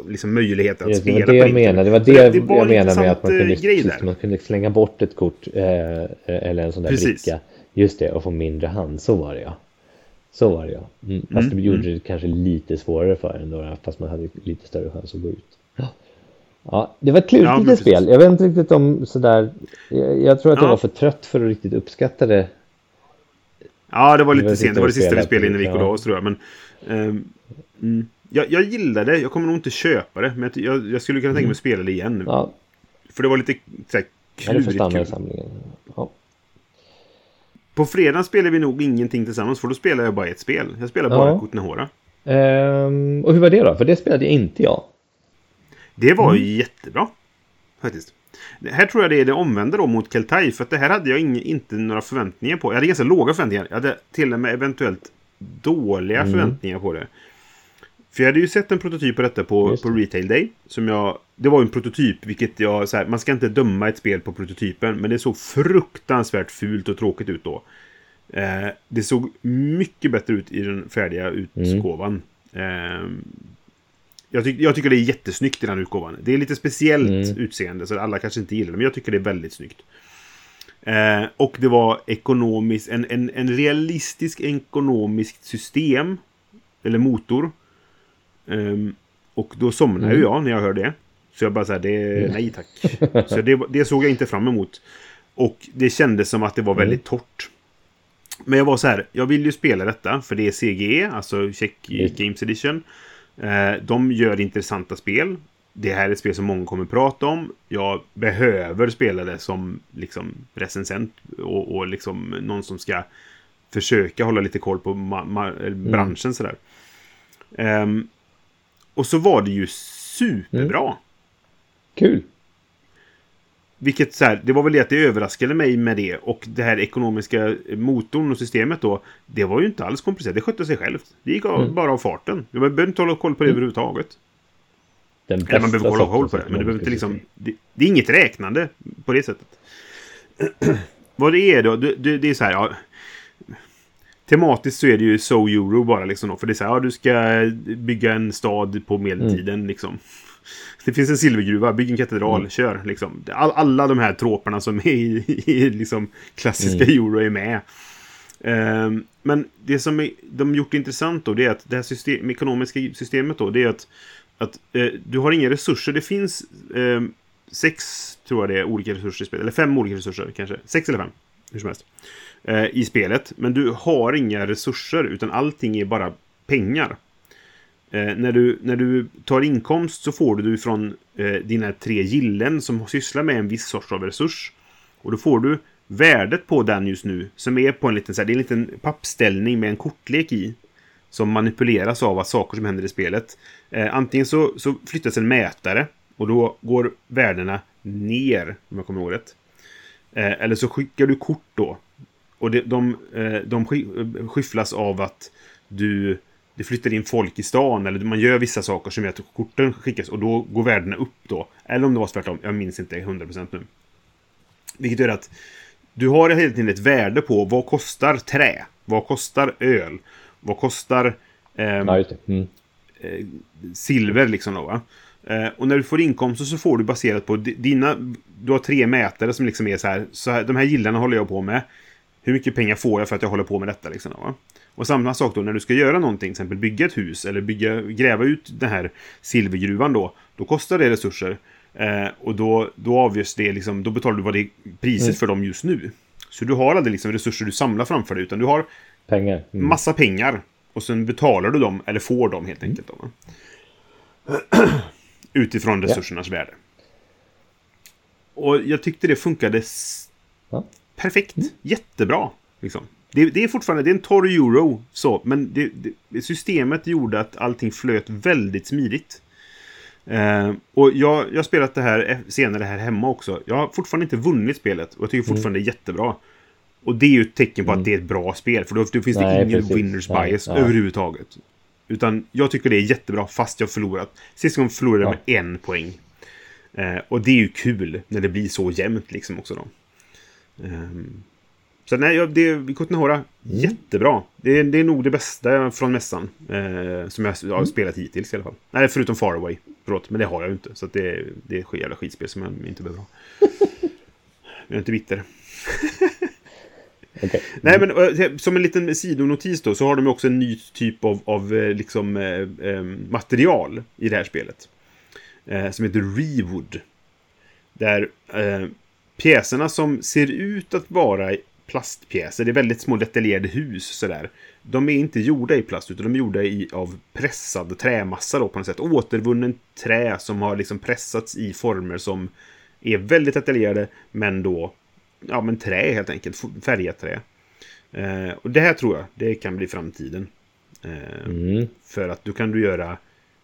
liksom, möjligheter att Just, spela. Det det jag. Det var det, det var jag menade med att man kunde, man kunde slänga bort ett kort. Eh, eller en sån där Precis. bricka. Just det, och få mindre hand, så var det ja. Så var det ja. Mm. Fast det gjorde det kanske lite svårare för en då, fast man hade lite större chans att gå ut. Ja, det var ett klurigt Ja, precis. spel. Jag vet inte riktigt om sådär. Jag, jag tror att jag Ja. var för trött för att riktigt uppskatta det. Ja, det var lite sent. Det var det sista vi spelade innan vi gick och la ja. oss tror jag. Men, mm, jag, jag gillar det. Jag kommer nog inte köpa det. Men jag, jag, skulle kunna tänka mig att spela det igen. Mm. Ja, För det var lite så här, ja det klurigt i kul. samlingen. Ja. På fredag spelar vi nog ingenting tillsammans. För då spelar jag bara ett spel. Jag spelar Ja. bara Kotnehora. Ehm, och hur var det då? För det spelade inte jag. Det var Mm. jättebra. Faktiskt. Det här tror jag det är det omvända då mot Keltai. För att det här hade jag ing, inte några förväntningar på. Jag hade ganska låga förväntningar. Jag hade till och med eventuellt dåliga Mm. förväntningar på det. För jag hade ju sett en prototyp på detta på, Just på det. Retail Day. Som jag, det var ju en prototyp, vilket jag... Så här, man ska inte döma ett spel på prototypen. Men det såg fruktansvärt fult och tråkigt ut då. Eh, det såg mycket bättre ut i den färdiga utgåvan. Eh, jag, tyck, jag tycker det är jättesnyggt i den utgåvan. Det är lite speciellt Mm. utseende, så alla kanske inte gillar det. Men jag tycker det är väldigt snyggt. Eh, och det var ekonomiskt, en, en, en realistisk ekonomiskt system. Eller motor. Ehm, och då somnade Mm. jag när jag hörde det. Så jag bara såhär, det, nej tack. Så det, det såg jag inte fram emot. Och det kändes som att det var väldigt torrt. Men jag var så här, jag vill ju spela detta för det är CGE, alltså Czech Just. Games Edition. Eh, de gör intressanta spel. Det här är ett spel som många kommer prata om. Jag behöver spela det som liksom recensent och, och liksom någon som ska försöka hålla lite koll på eller branschen sådär. Ehm, och så var det ju superbra. Kul! Vilket så här, det var väl det att det överraskade mig med det. Och det här ekonomiska motorn och systemet då. Det var ju inte alls komplicerat. Det skötte sig självt. Det gick av, Mm. bara av farten. Man behöver inte hålla koll på det överhuvudtaget. Den Eller man behöver hålla koll på det. Men det behöver inte liksom... Det, det är inget räknande på det sättet. (clears throat) Vad det är då? Det, det, det är så här, ja. Tematiskt så är det ju So Euro bara liksom då. För det är så här, ja du ska bygga en stad på medeltiden liksom. Det finns en silvergruva, bygg en katedral, kör liksom. All, alla de här tråparna som är i, (laughs) i liksom klassiska euro är med. Ehm, men det som är, de gjort intressant då, det är att det här system, ekonomiska systemet då, det är att, att eh, du har inga resurser. Det finns eh, sex, tror jag det är, olika resurser i spelet. Eller fem olika resurser kanske. Sex eller fem, hur som helst. Eh, I spelet. Men du har inga resurser, utan allting är bara pengar. Eh, när, du, när du tar inkomst så får du från eh, dina tre gillen som sysslar med en viss sorts av resurs. Och då får du värdet på den just nu som är på en liten, så här, det är en liten pappställning med en kortlek i. Som manipuleras av att saker som händer i spelet. Eh, antingen så, så flyttas en mätare och då går värdena ner, om jag kommer ihåg rätt. Eh, eller så skickar du kort då. Och det, de, eh, de, de eh, skyfflas av att du det flyttar in folk i stan eller man gör vissa saker som gör att korten skickas och då går värdena upp då. Eller om det var tvärtom, jag minns inte 100% nu. Vilket gör att du har hela tiden ett värde på vad kostar trä? Vad kostar öl? Vad kostar ehm, Ja, just det. Mm. eh, silver liksom då? Eh, och när du får inkomster så får du baserat på di- dina... Du har tre mätare som liksom är så här, så här. De här gillarna håller jag på med. Hur mycket pengar får jag för att jag håller på med detta liksom då, va? Och samma sak då när du ska göra någonting, till exempel bygga ett hus eller bygga, gräva ut den här silvergruvan då. Då kostar det resurser. Eh, och då, då avgörs det liksom, då betalar du vad det är priset Mm. för dem just nu. Så du har aldrig liksom resurser du samlar framför dig, utan du har Pengar. Mm. massa pengar. Och sen betalar du dem, eller får dem helt enkelt. Då? (clears throat) Utifrån resursernas värde. Och jag tyckte det funkade Ja. perfekt. Jättebra. Liksom. Det, det är fortfarande det är en torr euro, så, men det, det, systemet gjorde att allting flöt väldigt smidigt. Eh, och jag, har spelat det här e- senare här hemma också. Jag har fortfarande inte vunnit spelet och jag tycker fortfarande det är jättebra. Och det är ju ett tecken på att det är ett bra spel, för då, då finns det Nej, ingen precis. winners Nej, bias ja. överhuvudtaget. Utan jag tycker det är jättebra fast jag förlorat. Sist gången förlorade jag Ja. med en poäng. Eh, och det är ju kul när det blir så jämnt liksom också då. Ehm, så nej, det Kotnehora, Mm. jättebra. Det är, det är nog det bästa från mässan. Eh, som jag Mm. har spelat hittills i alla fall. Nej, förutom Faraway. Förlåt, men det har jag ju inte. Så det, det är ett jävla skitspel som jag inte behöver ha. (laughs) jag är inte bitter. Okay. Nej, men eh, som en liten sidonotis då så har de också en ny typ av, av eh, liksom, eh, eh, material i det här spelet. Eh, som heter Rewood. Där pjäserna som ser ut att vara plastpjäser, det är väldigt små detaljerade hus sådär. De är inte gjorda i plast utan de är gjorda i, av pressad trämassa då på något sätt. Återvunnen trä som har liksom pressats i former som är väldigt detaljerade men då ja, men trä helt enkelt. Färgat trä. Eh, och det här tror jag, det kan bli framtiden. Eh, mm. För att du kan du göra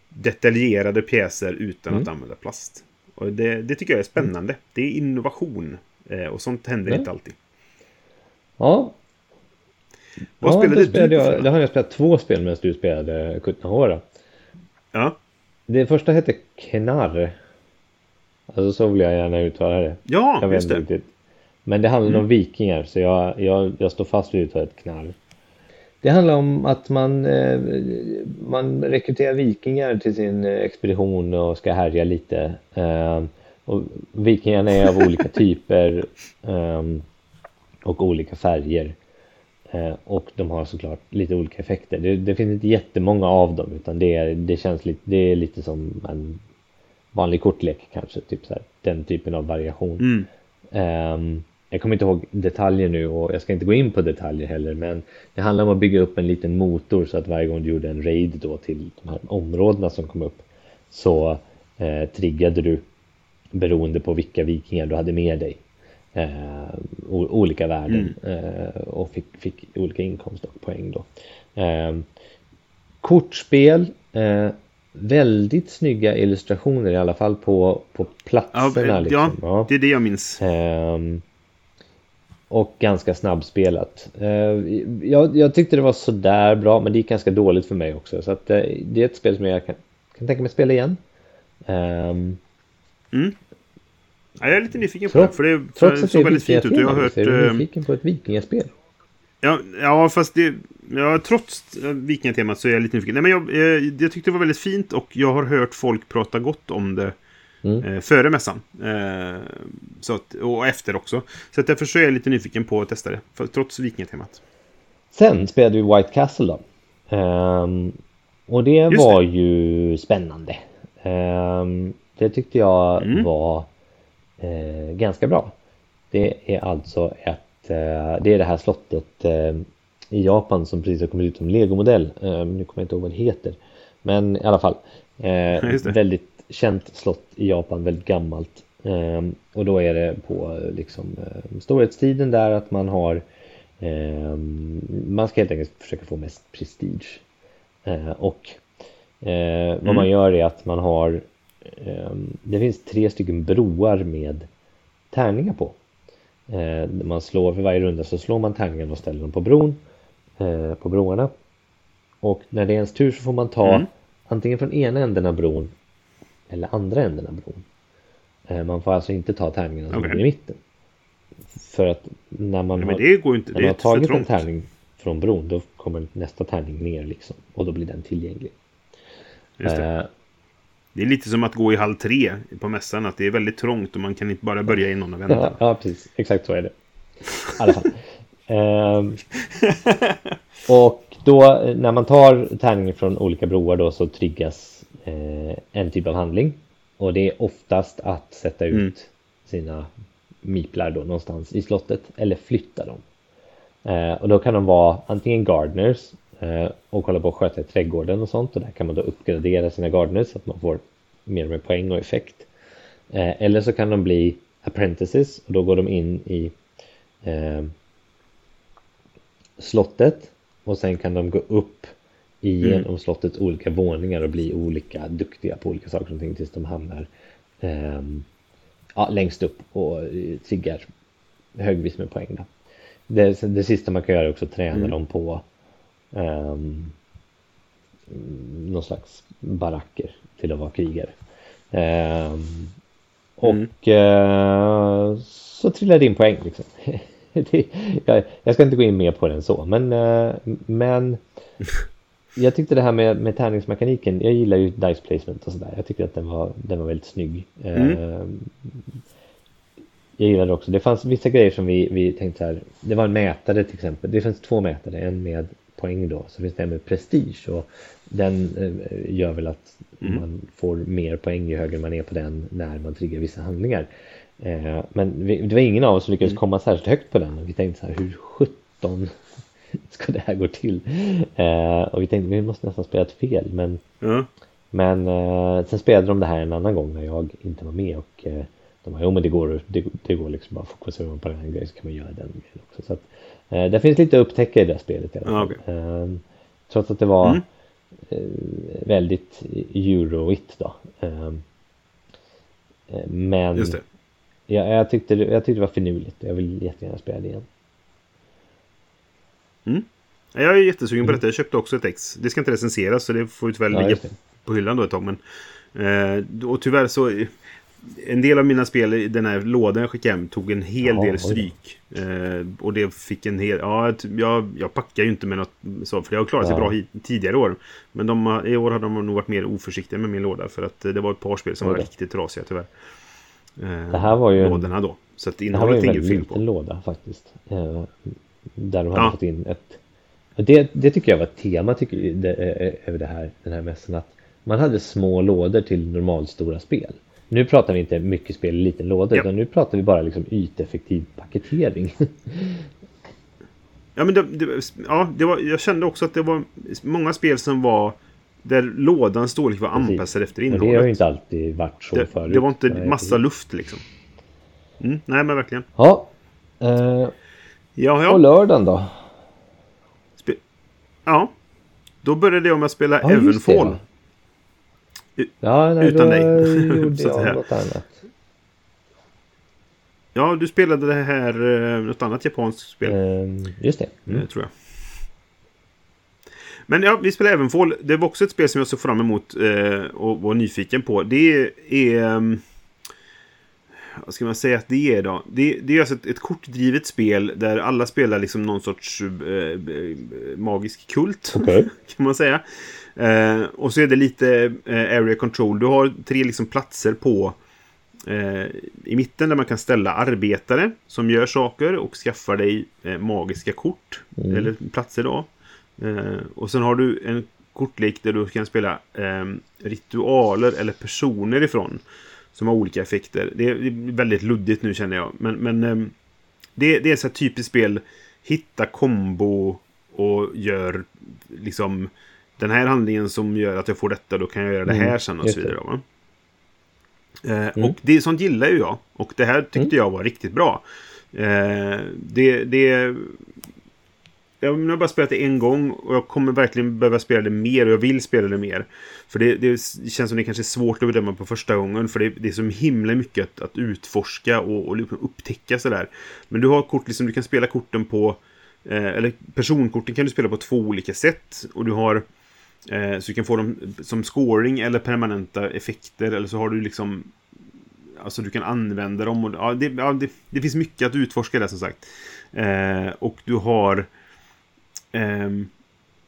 detaljerade pjäser utan mm. att använda plast. Och det, det, tycker jag är spännande. Det är innovation. Eh, och sånt händer inte alltid. Ja. Vad ja, spelade du spelade jag, Det har jag spelat två spel medan du spelade Kutnahora. Ja. Det första hette Knarr. Alltså så vill jag gärna uttala det. Ja, jag just det. Riktigt. Men det handlar mm. om vikingar så jag, jag, jag står fast vid uttalet knarr. Det handlar om att man, eh, man rekryterar vikingar till sin expedition och ska härja lite. Eh, och vikingarna är av olika (laughs) typer eh, och olika färger. Eh, och de har såklart lite olika effekter. Det, det, finns inte jättemånga av dem utan det, det känns lite, det är lite som en vanlig kortlek kanske. Typ så här, den typen av variation. Mm. Um, jag kommer inte ihåg detaljer nu och jag ska inte gå in på detaljer heller men det handlar om att bygga upp en liten motor så att varje gång du gjorde en raid då till de här områdena som kom upp så eh, triggade du beroende på vilka vikingar du hade med dig eh, olika värden mm. eh, och fick, fick, olika inkomst och poäng då. Eh, kortspel eh, väldigt snygga illustrationer i alla fall på, på platserna. Ja, liksom. ja, det är det jag minns. Um, och ganska snabbspelat. Uh, jag, jag, tyckte det var sådär bra, men det gick ganska dåligt för mig också. Så att, uh, det är ett spel som jag kan, kan tänka mig spela igen. Um, mm. Ja, jag är lite nyfiken på det, för det att det såg väldigt fint ut. Jag har hört... Är du ehm, nyfiken på ett vikingaspel? Ja, ja fast det... Ja, trots vikingatemat så är jag lite nyfiken. Nej, men jag, jag, eh, jag tyckte det var väldigt fint och jag har hört folk prata gott om det mm. eh, före mässan. Eh, så att, och efter också. Så att därför så är jag lite nyfiken på att testa det, för, trots vikingatemat. Sen spelade vi White Castle då. Um, och det Just var det. ju spännande. Um, det tyckte jag mm. var uh, ganska bra. Det är alltså ett Eh, det är det här slottet eh, i Japan som precis har kommit ut som legomodell. Eh, nu kommer jag inte ihåg vad det heter. Men i alla fall. väldigt känt slott i Japan, väldigt gammalt. och då är det på liksom, storhetstiden där att man har man ska helt enkelt försöka få mest prestige. och vad man mm. gör är att man har det finns tre stycken broar med tärningar på. Eh, man slår för varje runda så slår man tärningen och ställer dem på bron eh, på broarna. Och när det är ens tur så får man ta mm. antingen från ena änden av bron eller andra änden av bron. Eh, man får alltså inte ta tärningarna som okay. i mitten. För att när man, Nej, har, inte, när man har tagit en tärning från bron då kommer nästa tärning ner liksom och då blir den tillgänglig. Just det. Det är lite som att gå i halv tre på mässan. Att det är väldigt trångt och man kan inte bara börja i någon av ändarna. Ja, ja, precis. Exakt så är det. I (laughs) ehm, och då när man tar tärningen från olika broar då så triggas eh, en typ av handling. Och det är oftast att sätta ut mm. sina miplar då någonstans i slottet eller flytta dem. Eh, och då kan de vara antingen gardeners och kolla på att sköta i trädgården och sånt och där kan man då uppgradera sina gardeners så att man får mer med poäng och effekt. Eh, eller så kan de bli apprentices och då går de in i eh, slottet och sen kan de gå upp igenom mm. slottets olika våningar och bli olika duktiga på olika saker och ting tills de hamnar eh, ja, längst upp och triggar högvis med poäng. Det, det sista man kan göra är också träna mm. dem på um, någon slags baracker till att vara krigare. Um, och mm. uh, så trillade det in poäng liksom. (laughs) det, jag, jag, ska inte gå in mer på den så, men, uh, men (laughs) jag tyckte det här med, med tärningsmekaniken, jag gillar ju dice placement och sådär. Jag tycker att den var, den var väldigt snygg. Mm. Uh, jag gillade också. Det fanns vissa grejer som vi, vi tänkte så här. Det var en mätare till exempel. Det finns två mätare. En med poäng då. Så finns det en med prestige. Och den eh, gör väl att Mm. man får mer poäng ju högre man är på den när man triggar vissa handlingar. Eh, men vi, det var ingen av oss som Mm. lyckades komma särskilt högt på den. Och vi tänkte så här. Hur sjutton (laughs) ska det här gå till? Eh, och vi tänkte vi måste nästan spela ett fel. Men Ja. men sen spelade de det här en annan gång när jag inte var med och de bara, jo men det går, det, det går liksom bara fokusera på den här grejen så kan man göra den grejen också. Så att, det finns lite att upptäcka i det spelet i alla Ja, fall. okej. Eh, trots att det var Mm. eh, väldigt euroigt då. Eh, eh, men Just det. Jag, jag, tyckte, jag tyckte det var finurligt. Jag vill jättegärna spela det igen. Jag är jättesugen på detta. Jag köpte också ett ex. Det ska inte recenseras så det får tyvärr Ja, ligga på hyllan då ett tag. Men, eh, och tyvärr så... En del av mina spel i den här lådan jag skickade hem tog en hel Ja, del stryk. Eh, och det fick en hel... Ja, jag, jag packar ju inte med något så, för jag har klarat sig Ja. bra hit, tidigare år. Men de, i år har de nog varit mer oförsiktiga med min låda för att eh, det var ett par spel som var riktigt trasiga tyvärr. Eh, Det här var ju Lådorna då. Så att Det här var ju innehållet en inget väldigt fel liten på. låda faktiskt. Eh, där de hade Ja. fått in ett... Det, det tycker jag var ett tema tycker, det, eh, över det här, den här mässan. Att man hade små lådor till normalstora spel. Nu pratar vi inte mycket spel i liten låda Ja. utan nu pratar vi bara liksom yteffektiv paketering. Ja, men det, det, ja, det var, jag kände också att det var många spel som var där lådans storlek var anpassad efter Och det innehållet. har ju inte alltid varit så det, förut. det var inte massa luft liksom. Mm, nej, men verkligen. Ja. Eh, Ja, och ja. lördagen då? Spe, ja. Då började jag med att spela Ja, det, Evenfall. Ja. Nej, Utan då dig. gjorde (laughs) jag något annat. Ja, du spelade det här, eh, något annat japanskt spel. Eh, just det. Mm. eh, tror jag. Men ja, vi spelade Evenfall. Det var också ett spel som jag såg fram emot eh, och var nyfiken på. Det är... ehm, vad ska man säga att det är då? Det, det är alltså ett, ett kortdrivet spel där alla spelar liksom någon sorts magisk kult. Okej. (laughs) kan man säga. Eh, och så är det lite eh, area control. Du har tre liksom platser på eh, i mitten där man kan ställa arbetare som gör saker och skaffar dig eh, magiska kort. Mm. Eller platser då. Eh, och sen har du en kortlek där du kan spela eh, ritualer eller personer ifrån. Som har olika effekter. Det är, det är väldigt luddigt nu känner jag. Men, men eh, det, det är så här typiskt spel. Hitta kombo och gör liksom den här handlingen som gör att jag får detta. Då kan jag göra det Mm, här sen och så vidare. Va? Eh, Mm. Och det sånt gillar ju jag. Och det här tyckte Mm. jag var riktigt bra. Eh, det, det, jag har bara spelat det en gång och jag kommer verkligen behöva spela det mer och jag vill spela det mer. För det, det känns som det kanske är svårt att bedöma på första gången för det, det är så himla mycket att, att utforska och, och liksom upptäcka sådär. Men du har kort, liksom, du kan spela korten på eh, eller personkorten kan du spela på två olika sätt och du har Eh, så du kan få dem som scoring eller permanenta effekter eller så har du liksom Alltså du kan använda dem och ja, det, ja, det, det finns mycket att utforska där som sagt. Eh, och du har eh,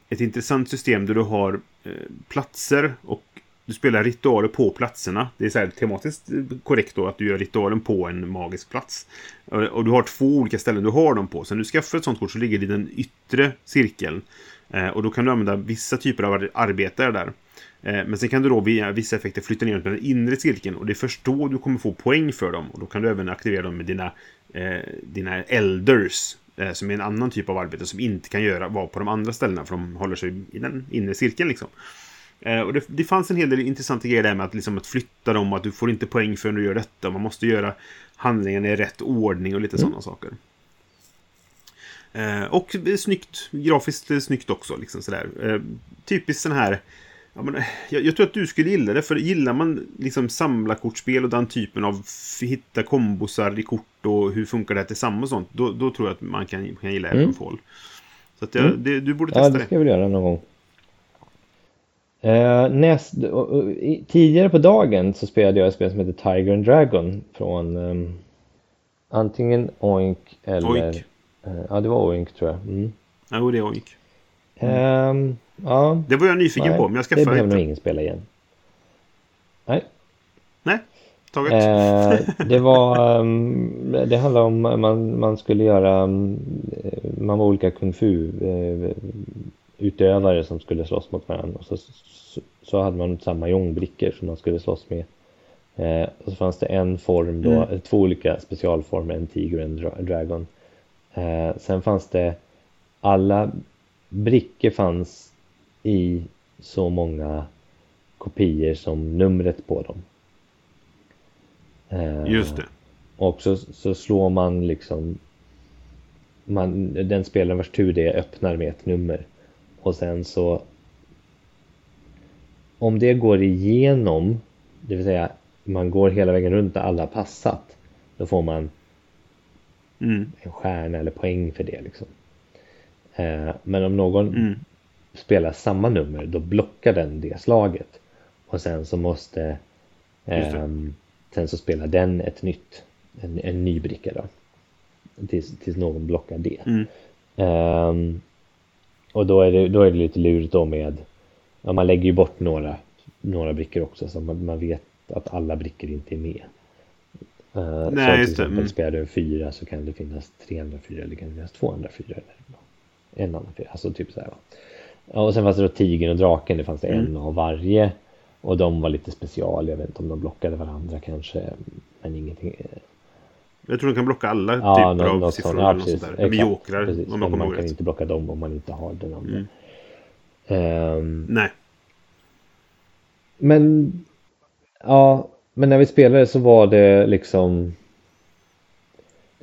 ett intressant system där du har eh, platser och du spelar ritualer på platserna. Det är så här tematiskt eh, korrekt då att du gör ritualen på en magisk plats. Och, och du har två olika ställen du har dem på. Så när du skaffar ett sånt kort så ligger det i den yttre cirkeln. Eh, och då kan du använda vissa typer av ar- arbetare där. Eh, men sen kan du då via vissa effekter flytta ner dem till den inre cirkeln. Och det är först då du kommer få poäng för dem. Och då kan du även aktivera dem med dina, eh, dina elders. Eh, som är en annan typ av arbete som inte kan göra, vara på de andra ställena. För de håller sig i den inre cirkeln liksom. Eh, och det, det fanns en hel del intressanta grejer där med att, liksom, att flytta dem och att du får inte poäng för när du gör detta. Man måste göra handlingen i rätt ordning och lite sådana saker. Eh, och det snyggt, grafiskt är snyggt också. Liksom sådär. Eh, typiskt sån här... Ja, men, eh, jag, jag tror att du skulle gilla det, för gillar man liksom samla kortspel och den typen av hitta kombosar i kort och hur funkar det här tillsammans och sånt, då, då tror jag att man kan, kan gilla Mm. Evenfall. Så att jag, Mm. det, du borde Ja, testa det ska jag väl göra någon gång. Eh, näst, tidigare på dagen så spelade jag ett spel som heter Tiger and Dragon från ehm, antingen Oink eller... Oink. Eh, ja, det var Oink tror jag. Mm. det. Jo, det är Oink. Ehm, ja, Det var jag nyfiken nej, på, men jag det skaffade behöver nog ingen spela igen. Nej, Nej. taget? Eh, det var, um, det handlade om man, man skulle göra, um, man var olika kung fu uh, utövare som skulle slåss mot varandra. Och så, så, så hade man samma jongbrickor som man skulle slåss med. Eh, och så fanns det en form då, mm. två olika specialformer, en tiger och en dra dragon. Eh, sen fanns det alla brickor fanns i så många kopior som numret på dem. Eh, Just det. Och så, så slår man liksom man, den spelaren vars tur det är öppnar med ett nummer. Och sen så om det går igenom, det vill säga man går hela vägen runt och alla passat, då får man mm. en stjärna eller poäng för det. Liksom. Eh, men om någon mm. spelar samma nummer, då blockar den det slaget. Och sen så måste eh, sen så spelar den ett nytt, en, en ny bricka då. Tills, tills någon blockar det. Mm. Um, och då är, det, då är det lite lurigt då med, ja, man lägger ju bort några, några brickor också så man, man vet att alla brickor inte är med. Uh, Nej, så till exempel mm. spelar du fyra så kan det finnas 304 eller kan det finnas 204 eller en annan fyra, alltså typ så här. Va? Och sen fanns det då tigern och draken, det fanns det mm. en av varje. Och de var lite special, jag vet inte om de blockade varandra kanske, men ingenting. Jag tror de kan blocka alla ja, typer av siffror. Ja, precis. Sånt där. Med jokrar. Precis, om man, man kan inte blocka dem om man inte har den andra. Mm. Um, Nej. Men ja, men när vi spelade så var det liksom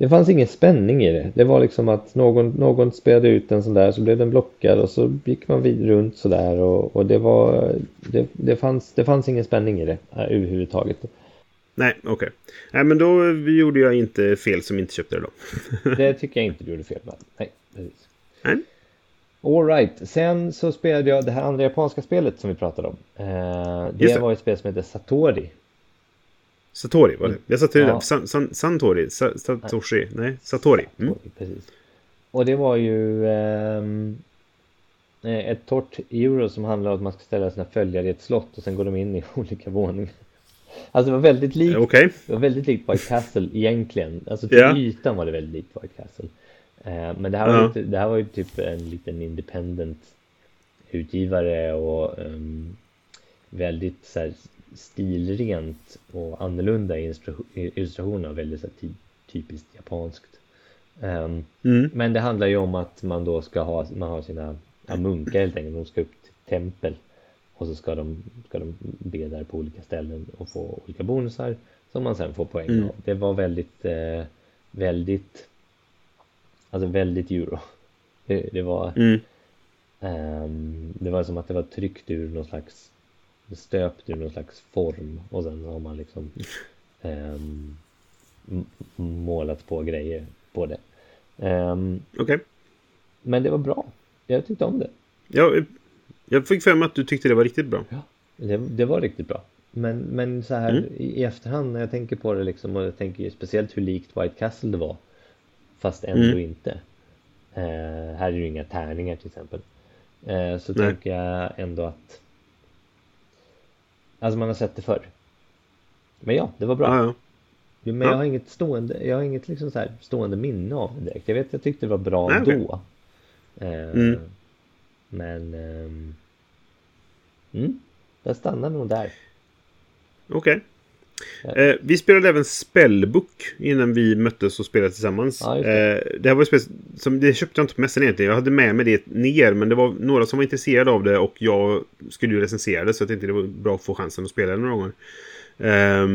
det fanns ingen spänning i det. Det var liksom att någon, någon spelade ut en sån där så blev den blockad och så gick man vid runt sådär och, och det var det, det, fanns, det fanns ingen spänning i det äh, överhuvudtaget. Nej, okej. Okay. Nej, men då gjorde jag inte fel som inte köpte det då. (laughs) det tycker jag inte du gjorde fel med. Nej, precis. Nej. Alright, sen så spelade jag det här andra japanska spelet som vi pratade om. Eh, det, det, var ett spel som heter Satori. Satori var det. Jag sa till ja. San, San, Santori. Sa, Satoshi. Nej, Satori. Mm. Precis. Och det var ju ehm, eh, ett torrt euro som handlar om att man ska ställa sina följare i ett slott och sen går de in i (laughs) olika våningar. Alltså det var väldigt likt, okay. det var väldigt likt White Castle (laughs) egentligen. Alltså till yeah. ytan var det väldigt likt White Castle. Eh, men det här, var uh -huh. ju, det här var ju typ en liten independent utgivare och um, väldigt så här, stilrent och annorlunda illustrationer och väldigt typiskt japanskt. Um, mm. Men det handlar ju om att man då ska ha, man har sina ja, munkar helt enkelt, de ska upp till tempel och så ska de, ska de be där på olika ställen och få olika bonusar som man sen får poäng mm. av. Det var väldigt, eh, väldigt, alltså väldigt euro. Det, det var, mm. um, det var som att det var tryckt ur någon slags stöpt ur någon slags form och sen har man liksom um, målat på grejer på det. Um, Okej. Okay. Men det var bra. Jag tyckte om det. Ja, jag fick för mig att du tyckte det var riktigt bra. Ja, det, det var riktigt bra. Men, men så här mm. i, i, efterhand när jag tänker på det liksom och jag tänker speciellt hur likt White Castle det var. Fast ändå mm. inte. Uh, här är ju inga tärningar till exempel. Uh, så Nej. tänker jag ändå att Alltså man har sett det förr. Men ja, det var bra. Ja, ja. Men jag har inget stående, jag har inget liksom så här stående minne av det direkt. Jag vet, jag tyckte det var bra Nej, då. Okay. Eh, mm. Men... Eh, mm, jag stannar nog där. Okej. Okay. Eh, vi spelade även Spellbook innan vi möttes och spelade tillsammans. Ja, det. Eh, det här var ett spel som det köpte jag inte på mässan egentligen. Jag hade med mig det ner, men det var några som var intresserade av det och jag skulle ju recensera det så jag tänkte det var bra att få chansen att spela det några gånger. Eh,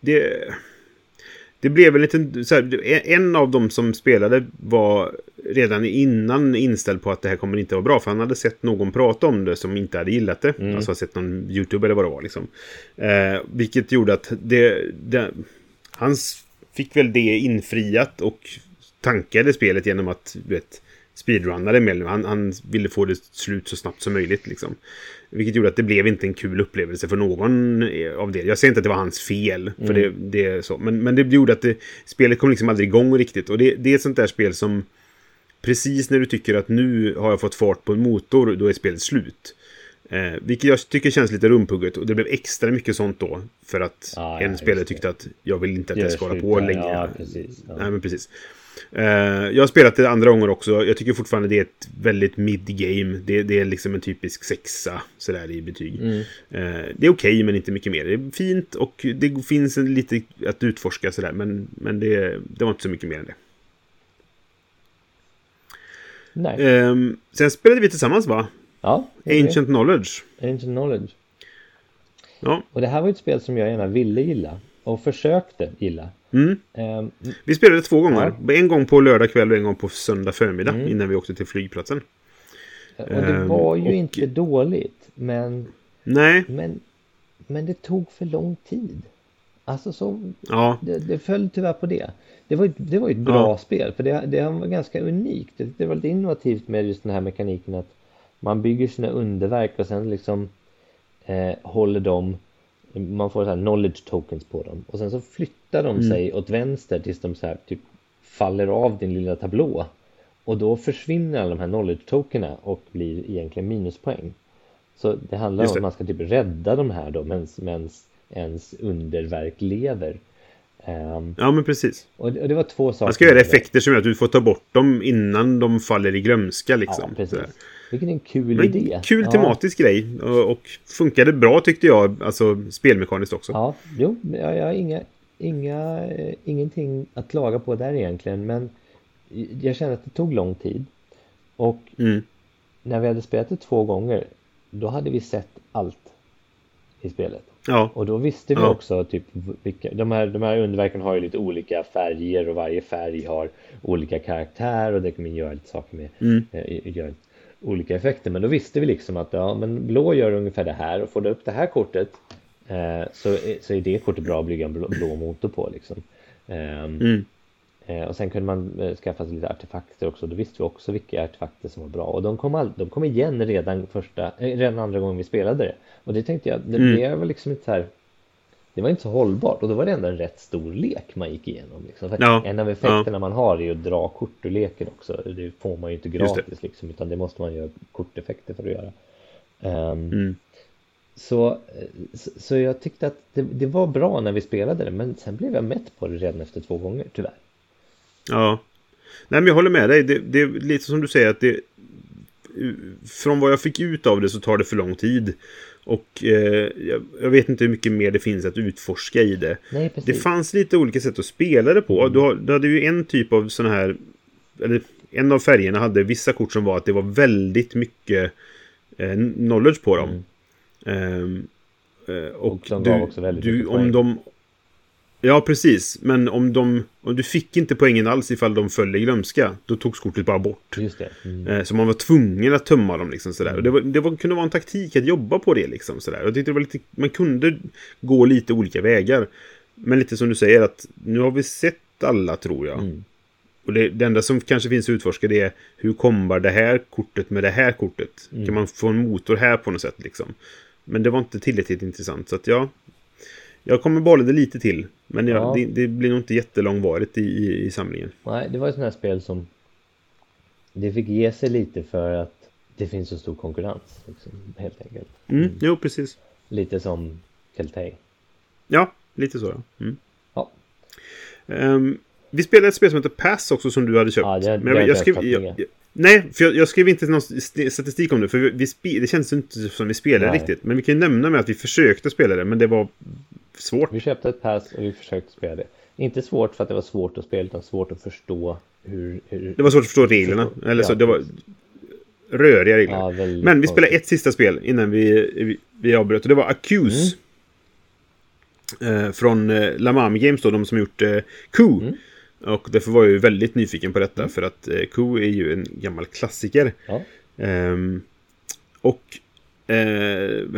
det det blev en liten... Så här, en av dem som spelade var redan innan inställd på att det här kommer inte vara bra. För han hade sett någon prata om det som inte hade gillat det. Mm. Alltså sett någon YouTube eller vad det var. Liksom. Eh, vilket gjorde att det, det... Han fick väl det infriat och tankade spelet genom att vet, speedrunnade med han, han ville få det slut så snabbt som möjligt. Liksom. Vilket gjorde att det blev inte en kul upplevelse för någon av det. Jag säger inte att det var hans fel. För mm. det, det, är så. Men, men det gjorde att det, spelet kom liksom aldrig igång riktigt. Och det, det är ett sånt där spel som... Precis när du tycker att nu har jag fått fart på en motor, då är spelet slut. Eh, vilket jag tycker känns lite rumpugget. Och det blev extra mycket sånt då. För att Ja, en spelare tyckte att jag vill inte att det ska hålla på där. länge. Ja, precis. Ja. Nej, men precis. Eh, jag har spelat det andra gånger också. Jag tycker fortfarande det är ett väldigt mid-game. Det, det är liksom en typisk sexa sådär i betyg. Mm. Eh, det är okej, men inte mycket mer. Det är fint och det finns lite att utforska sådär. Men, men det, det var inte så mycket mer än det. Nej. Ehm, sen spelade vi tillsammans va? ja. Ancient Knowledge. Ancient Knowledge. Ja. Och det här var ett spel som jag gärna ville gilla. Och försökte gilla. Mm. Ehm, Vi spelade två gånger. En gång på lördag kväll och en gång på söndag förmiddag. Mm. Innan vi åkte till flygplatsen. och det Ehm, var ju och- inte dåligt. Men, Nej. men, men det tog för lång tid. Alltså så, Ja. det, det föll tyvärr på det. Det var, det var ett bra Ja. spel. För det, det var ganska unikt. Det, det var lite innovativt med just den här mekaniken att man bygger sina underverk och sen liksom eh, håller dem man får så här knowledge tokens på dem och sen så flyttar de Mm. sig åt vänster tills de så här typ faller av din lilla tablå och då försvinner alla de här knowledge tokenerna och blir egentligen minuspoäng. Så det handlar Just om det. att man ska typ rädda de här då medan ens, ens underverk lever. Ehm, Ja, men precis. och, det, och det var två saker. Man ska göra det. effekter som gör att du får ta bort dem innan de faller i glömska liksom. Ja, precis. Vilken en kul Men idé. kul Ja. tematisk grej. Och, och funkade bra tyckte jag. Alltså spelmekaniskt också. Ja, jo, jag, jag har inga, inga, eh, ingenting att klaga på där egentligen, men jag kände att det tog lång tid. Och Mm. när vi hade spelat det två gånger, då hade vi sett allt i spelet. Ja. Och då visste vi Ja. också typ vilka, de här, de här underverken har ju lite olika färger och varje färg har olika karaktär och det kan man göra lite saker med. Mm. Gör olika effekter. Men då visste vi liksom att ja, men blå gör ungefär det här och får du upp det här kortet så, är- så är det kortet bra att bygga en blå, blå motor på liksom. Ehm, Mm. Eh, och sen kunde man eh, skaffa sig lite artefakter också. Då visste vi också vilka artefakter som var bra. Och de kom, all, de kom igen redan, första, eh, redan andra gången vi spelade det. Och det tänkte jag, det, Mm. det var liksom inte så här det var inte så hållbart och då var det ändå en rätt stor lek man gick igenom. Liksom. Ja, En av effekterna man har är att dra kort ur leken också. Det får man ju inte gratis liksom, utan det måste man göra korteffekter för att göra. Ehm, Mm. Så, så, jag tyckte att det, det var bra när vi spelade det men sen blev jag mätt på det redan efter två gånger tyvärr. Ja. Nej, men jag håller med dig. Det, det är lite som du säger att det... Från vad jag fick ut av det så tar det för lång tid. Och eh, jag, vet inte hur mycket mer det finns att utforska i det. Nej, precis. Det fanns lite olika sätt att spela det på. Mm. Du, har, du hade ju en typ av sån här... Eller en av färgerna hade vissa kort som var att det var väldigt mycket eh, knowledge på dem. Ehm, eh, och du, du, om de... Ja, precis. Men om de... Om du fick inte poängen alls ifall de föll i glömska, då togs kortet bara bort. Just det. Mm. Eh, Så man var tvungen att tömma dem liksom sådär. Och det, var, det var, kunde vara en taktik att jobba på det liksom sådär. Jag tyckte det var lite, man kunde gå lite olika vägar. Men lite som du säger att nu har vi sett alla tror jag. Mm. Och det, det enda som kanske finns att utforska det är hur kombar det här kortet med det här kortet. Mm. Kan man få en motor här på något sätt liksom. Men det var inte tillräckligt intressant så att ja. Jag kommer behålla det lite till. Men jag, Ja. det, det blir nog inte jättelångvarigt i, i, i samlingen. Nej, det var ett sånt här spel som det fick ge sig lite för att det finns så stor konkurrens. Liksom, helt enkelt. Mm, Jo, precis. Lite som Keltay. Ja, lite så ja. Mm. Ja, Ehm, vi spelade ett spel som heter Pass också som du hade köpt. Ja, det- det Men jag, jag jag skrev, jag, Nej, för jag, jag skrev inte någon st- statistik om det. För vi, vi det känns inte som vi spelade Nej. riktigt. Men vi kan ju nämna med att vi försökte spela det. Men det var svårt. vi köpte ett pass och vi försökte spela det. Inte svårt för att det var svårt att spela utan svårt att förstå hur... hur Det var svårt att förstå reglerna. Eller så, det var röriga regler. Ja, men vi spelade ett sista spel innan vi, vi, vi avbröt. Och det var Accuse. Mm. Eh, från eh, Lamami Games då, de som gjort eh, Coup. Mm. Och därför var jag ju väldigt nyfiken på detta. För att eh, Coup är ju en gammal klassiker. Ja, Ehm, och eh,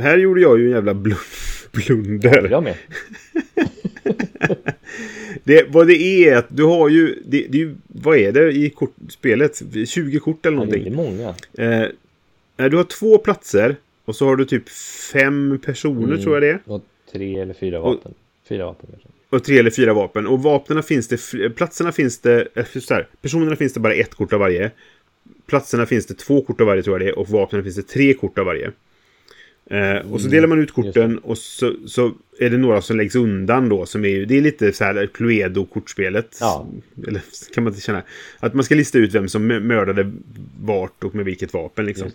här gjorde jag ju en jävla bl (laughs) blunder. jag med. (laughs) Det, vad det är att du har ju, det, det vad är det i kort, spelet? 20 kort eller Ja, det är någonting. många. Eh, nej, du har två platser och så har du typ fem personer Mm. tror jag det är. Och tre eller fyra vapen. Fyra vapen kanske. Och tre eller fyra vapen. Och vapnen finns det, platserna finns det, eh, så här, personerna finns det bara ett kort av varje. Platserna finns det två kort av varje tror jag det är. Och vapnen finns det tre kort av varje. Eh, och så delar man ut korten och så, så är det några som läggs undan då. Som är, det är lite så här Cluedo-kortspelet. Ja. Eller (laughs) kan man inte känna. Att man ska lista ut vem som mördade vart och med vilket vapen liksom.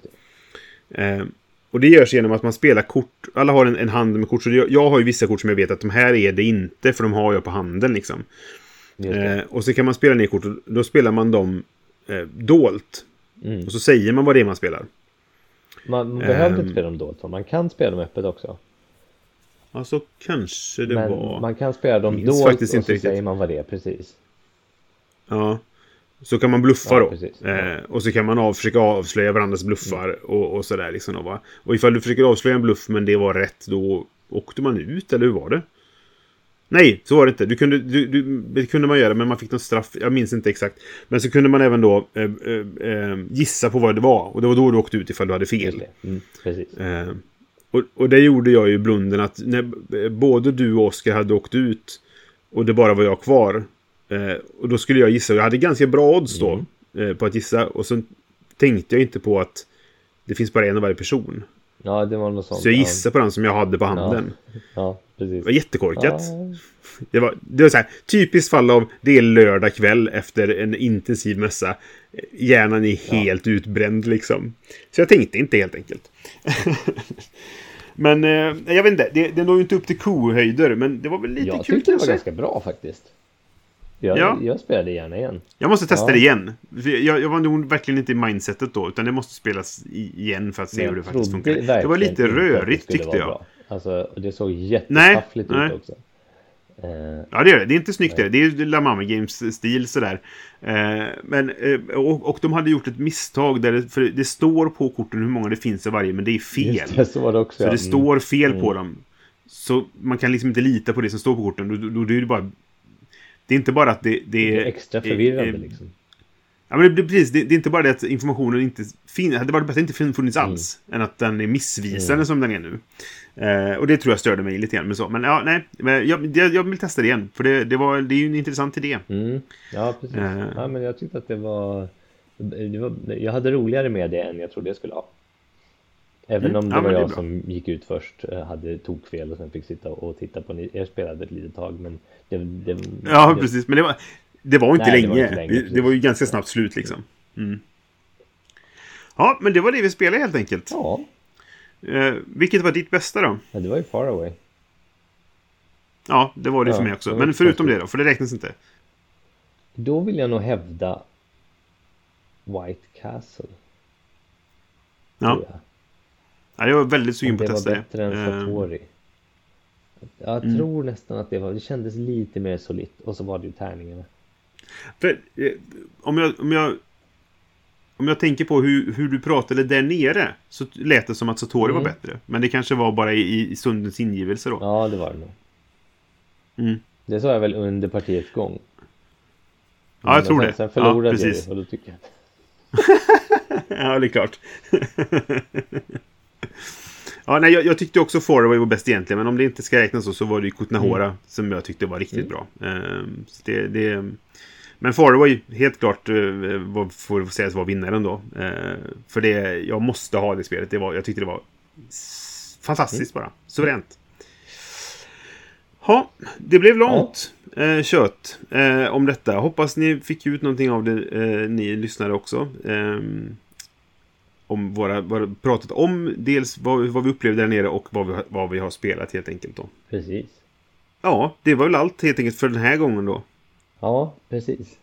Eh, och det görs genom att man spelar kort. Alla har en, en hand med kort. Så jag, jag har ju vissa kort som jag vet att de här är det inte. För de har jag på handen liksom. Eh, och så kan man spela ner kort och då spelar man dem eh, dolt. Mm. Och så säger man vad det är man spelar. Man, man behöver ehm. inte spela dem dolt, man kan spela dem öppet också. Ja, så kanske det Men var. man kan spela dem dolt och så inte riktigt. säger man vad det är precis. Ja. Så kan man bluffa Ja, då. Eh, och så kan man av, försöka avslöja varandras bluffar och, och sådär liksom. Då, va? Och ifall du försöker avslöja en bluff men det var rätt då åkte man ut eller hur var det? Nej, så var det inte. Du kunde, du, du, det kunde man göra men man fick något straff. Jag minns inte exakt. Men så kunde man även då eh, eh, eh, gissa på vad det var. Och det var då du åkte ut ifall du hade fel. Mm, precis. Eh, och, och det gjorde jag ju blunden att när eh, både du och Oskar hade åkt ut och det bara var jag kvar. Eh, och då skulle jag gissa. Jag hade ganska bra odds då eh, på att gissa. Och så tänkte jag inte på att det finns bara en av varje person. Ja, det var något sånt. Så jag gissade på den som jag hade på ja. handen. Ja, ja precis. Det var jättekorkat. Ja, Det var, det var så här, typiskt fall av det är lördag kväll efter en intensiv mässa. Hjärnan är helt utbränd liksom. Så jag tänkte inte helt enkelt. (laughs) men eh, jag vet inte, det, det når ju inte upp till kohöjder. Men det var väl lite jag kul tyckte det var ganska bra faktiskt. Jag, Ja. jag spelade gärna igen. Jag måste testa Ja. det igen. Jag, jag var nog verkligen inte i mindsetet då. Utan det måste spelas i- igen för att se hur det faktiskt funkar. Det var lite det rörigt tyckte jag. bra. Alltså, det såg jättetaffligt nej. ut också. Eh, Ja, det är det. Det är inte snyggt det. Det är La Mama Games-stil sådär. Eh, men, eh, och, och de hade gjort ett misstag där det, för det står på korten hur många det finns av varje, men det är fel. just det, så var det också. Så ja. det Mm. står fel på dem. Så man kan liksom inte lita på det som står på korten. Då, då, då är det bara... Det är inte bara att det, det Det är... är extra förvirrande eh, liksom. Ja, men det, precis. Det, det är inte bara det att informationen inte finns. Det hade varit bättre att inte funnits Mm. alls. Än att den är missvisande som den är nu. Eh, och det tror jag störde mig lite grann. Men, så. men ja, nej. Men jag, jag, jag vill testa det igen. För det, det, var, det är ju en intressant idé. Mm. Ja, precis. Eh. Ja, men jag tyckte att det var, det var... Jag hade roligare med det än jag trodde jag skulle ha. Även Mm. om det Ja, var det jag bra. som gick ut först, eh, hade tokfel och sen fick sitta och titta på ni. Er spelade ett litet tag, men det... det Ja, det, precis. Men det var, det var inte Nej, det var länge. länge, det, var ju ganska snabbt slut liksom. Mm. Ja, men det var det vi spelade helt enkelt. Ja, Eh, vilket var ditt bästa då? men det var ju far away. Ja, det var det Ja, för mig också. Men förutom det då, för det räknas inte. Då vill jag nog hävda White Castle. Ja, jag. Ja jag var väldigt sugen på det att var testa bättre det. än Eh, Satori. Jag Mm. tror nästan att det var, det kändes lite mer solitt och så var det ju tärningarna. För, eh, om, jag, om, jag, om jag tänker på hur, hur du pratade där nere så lät det som att Satori Mm. var bättre. Men det kanske var bara i, i stundens ingivelse då. Ja, det var det nog. Mm. Det sa jag väl under partiets gång. Ja, jag Men tror sen, det. Sen förlorade ja, jag precis. det och då tycker jag att (laughs) ja, det är klart. (laughs) (laughs) ja, nej, jag, jag tyckte också Faraway var bäst egentligen, men om det inte ska räknas så, så var det ju Kutnahora som jag tyckte var riktigt bra. Ehm, så det, det, men Faraway, helt klart, eh, var, får sägas vara vinnaren då. Ehm, för det, jag måste ha det spelet. Det var, jag tyckte det var fantastiskt bara. Suveränt. Ja, det blev långt eh, kött eh, om detta. Hoppas ni fick ut någonting av det, eh, ni lyssnare också. Om våra, våra, pratat om dels vad, vad vi upplevde där nere och vad vi, har- vad vi har spelat helt enkelt då. precis. Ja, det var väl allt helt enkelt för den här gången då. Ja, precis.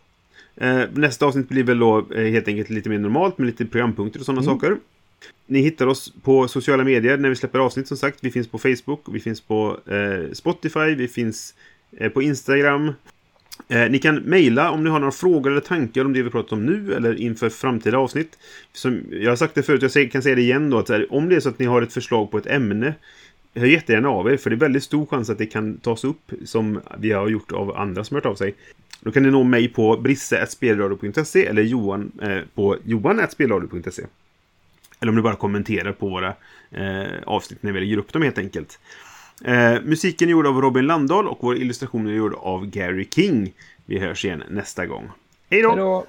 Eh, nästa avsnitt blir väl då eh, helt enkelt lite mer normalt med lite programpunkter och sådana saker. Ni hittar oss på sociala medier när vi släpper avsnitt som sagt. Vi finns på Facebook, vi finns på eh, Spotify, vi finns eh, på Instagram. Eh, ni kan mejla om ni har några frågor eller tankar om det vi pratat om nu eller inför framtida avsnitt. Som jag har sagt det förut, jag kan säga det igen då. Att här, om det är så att ni har ett förslag på ett ämne Hör jättegärna av er, för det är väldigt stor chans att det kan tas upp som vi har gjort av andra som hört av sig. Då kan ni nå mig på brisse.spelradio.se eller Johan eh, på johan.spelradio.se. Eller om ni bara kommenterar på våra eh, avsnitt när vi lägger upp dem helt enkelt. Eh, musiken är gjord av Robin Landahl och vår illustration är gjord av Gary King. Vi hörs igen nästa gång. Hej då! Hej då!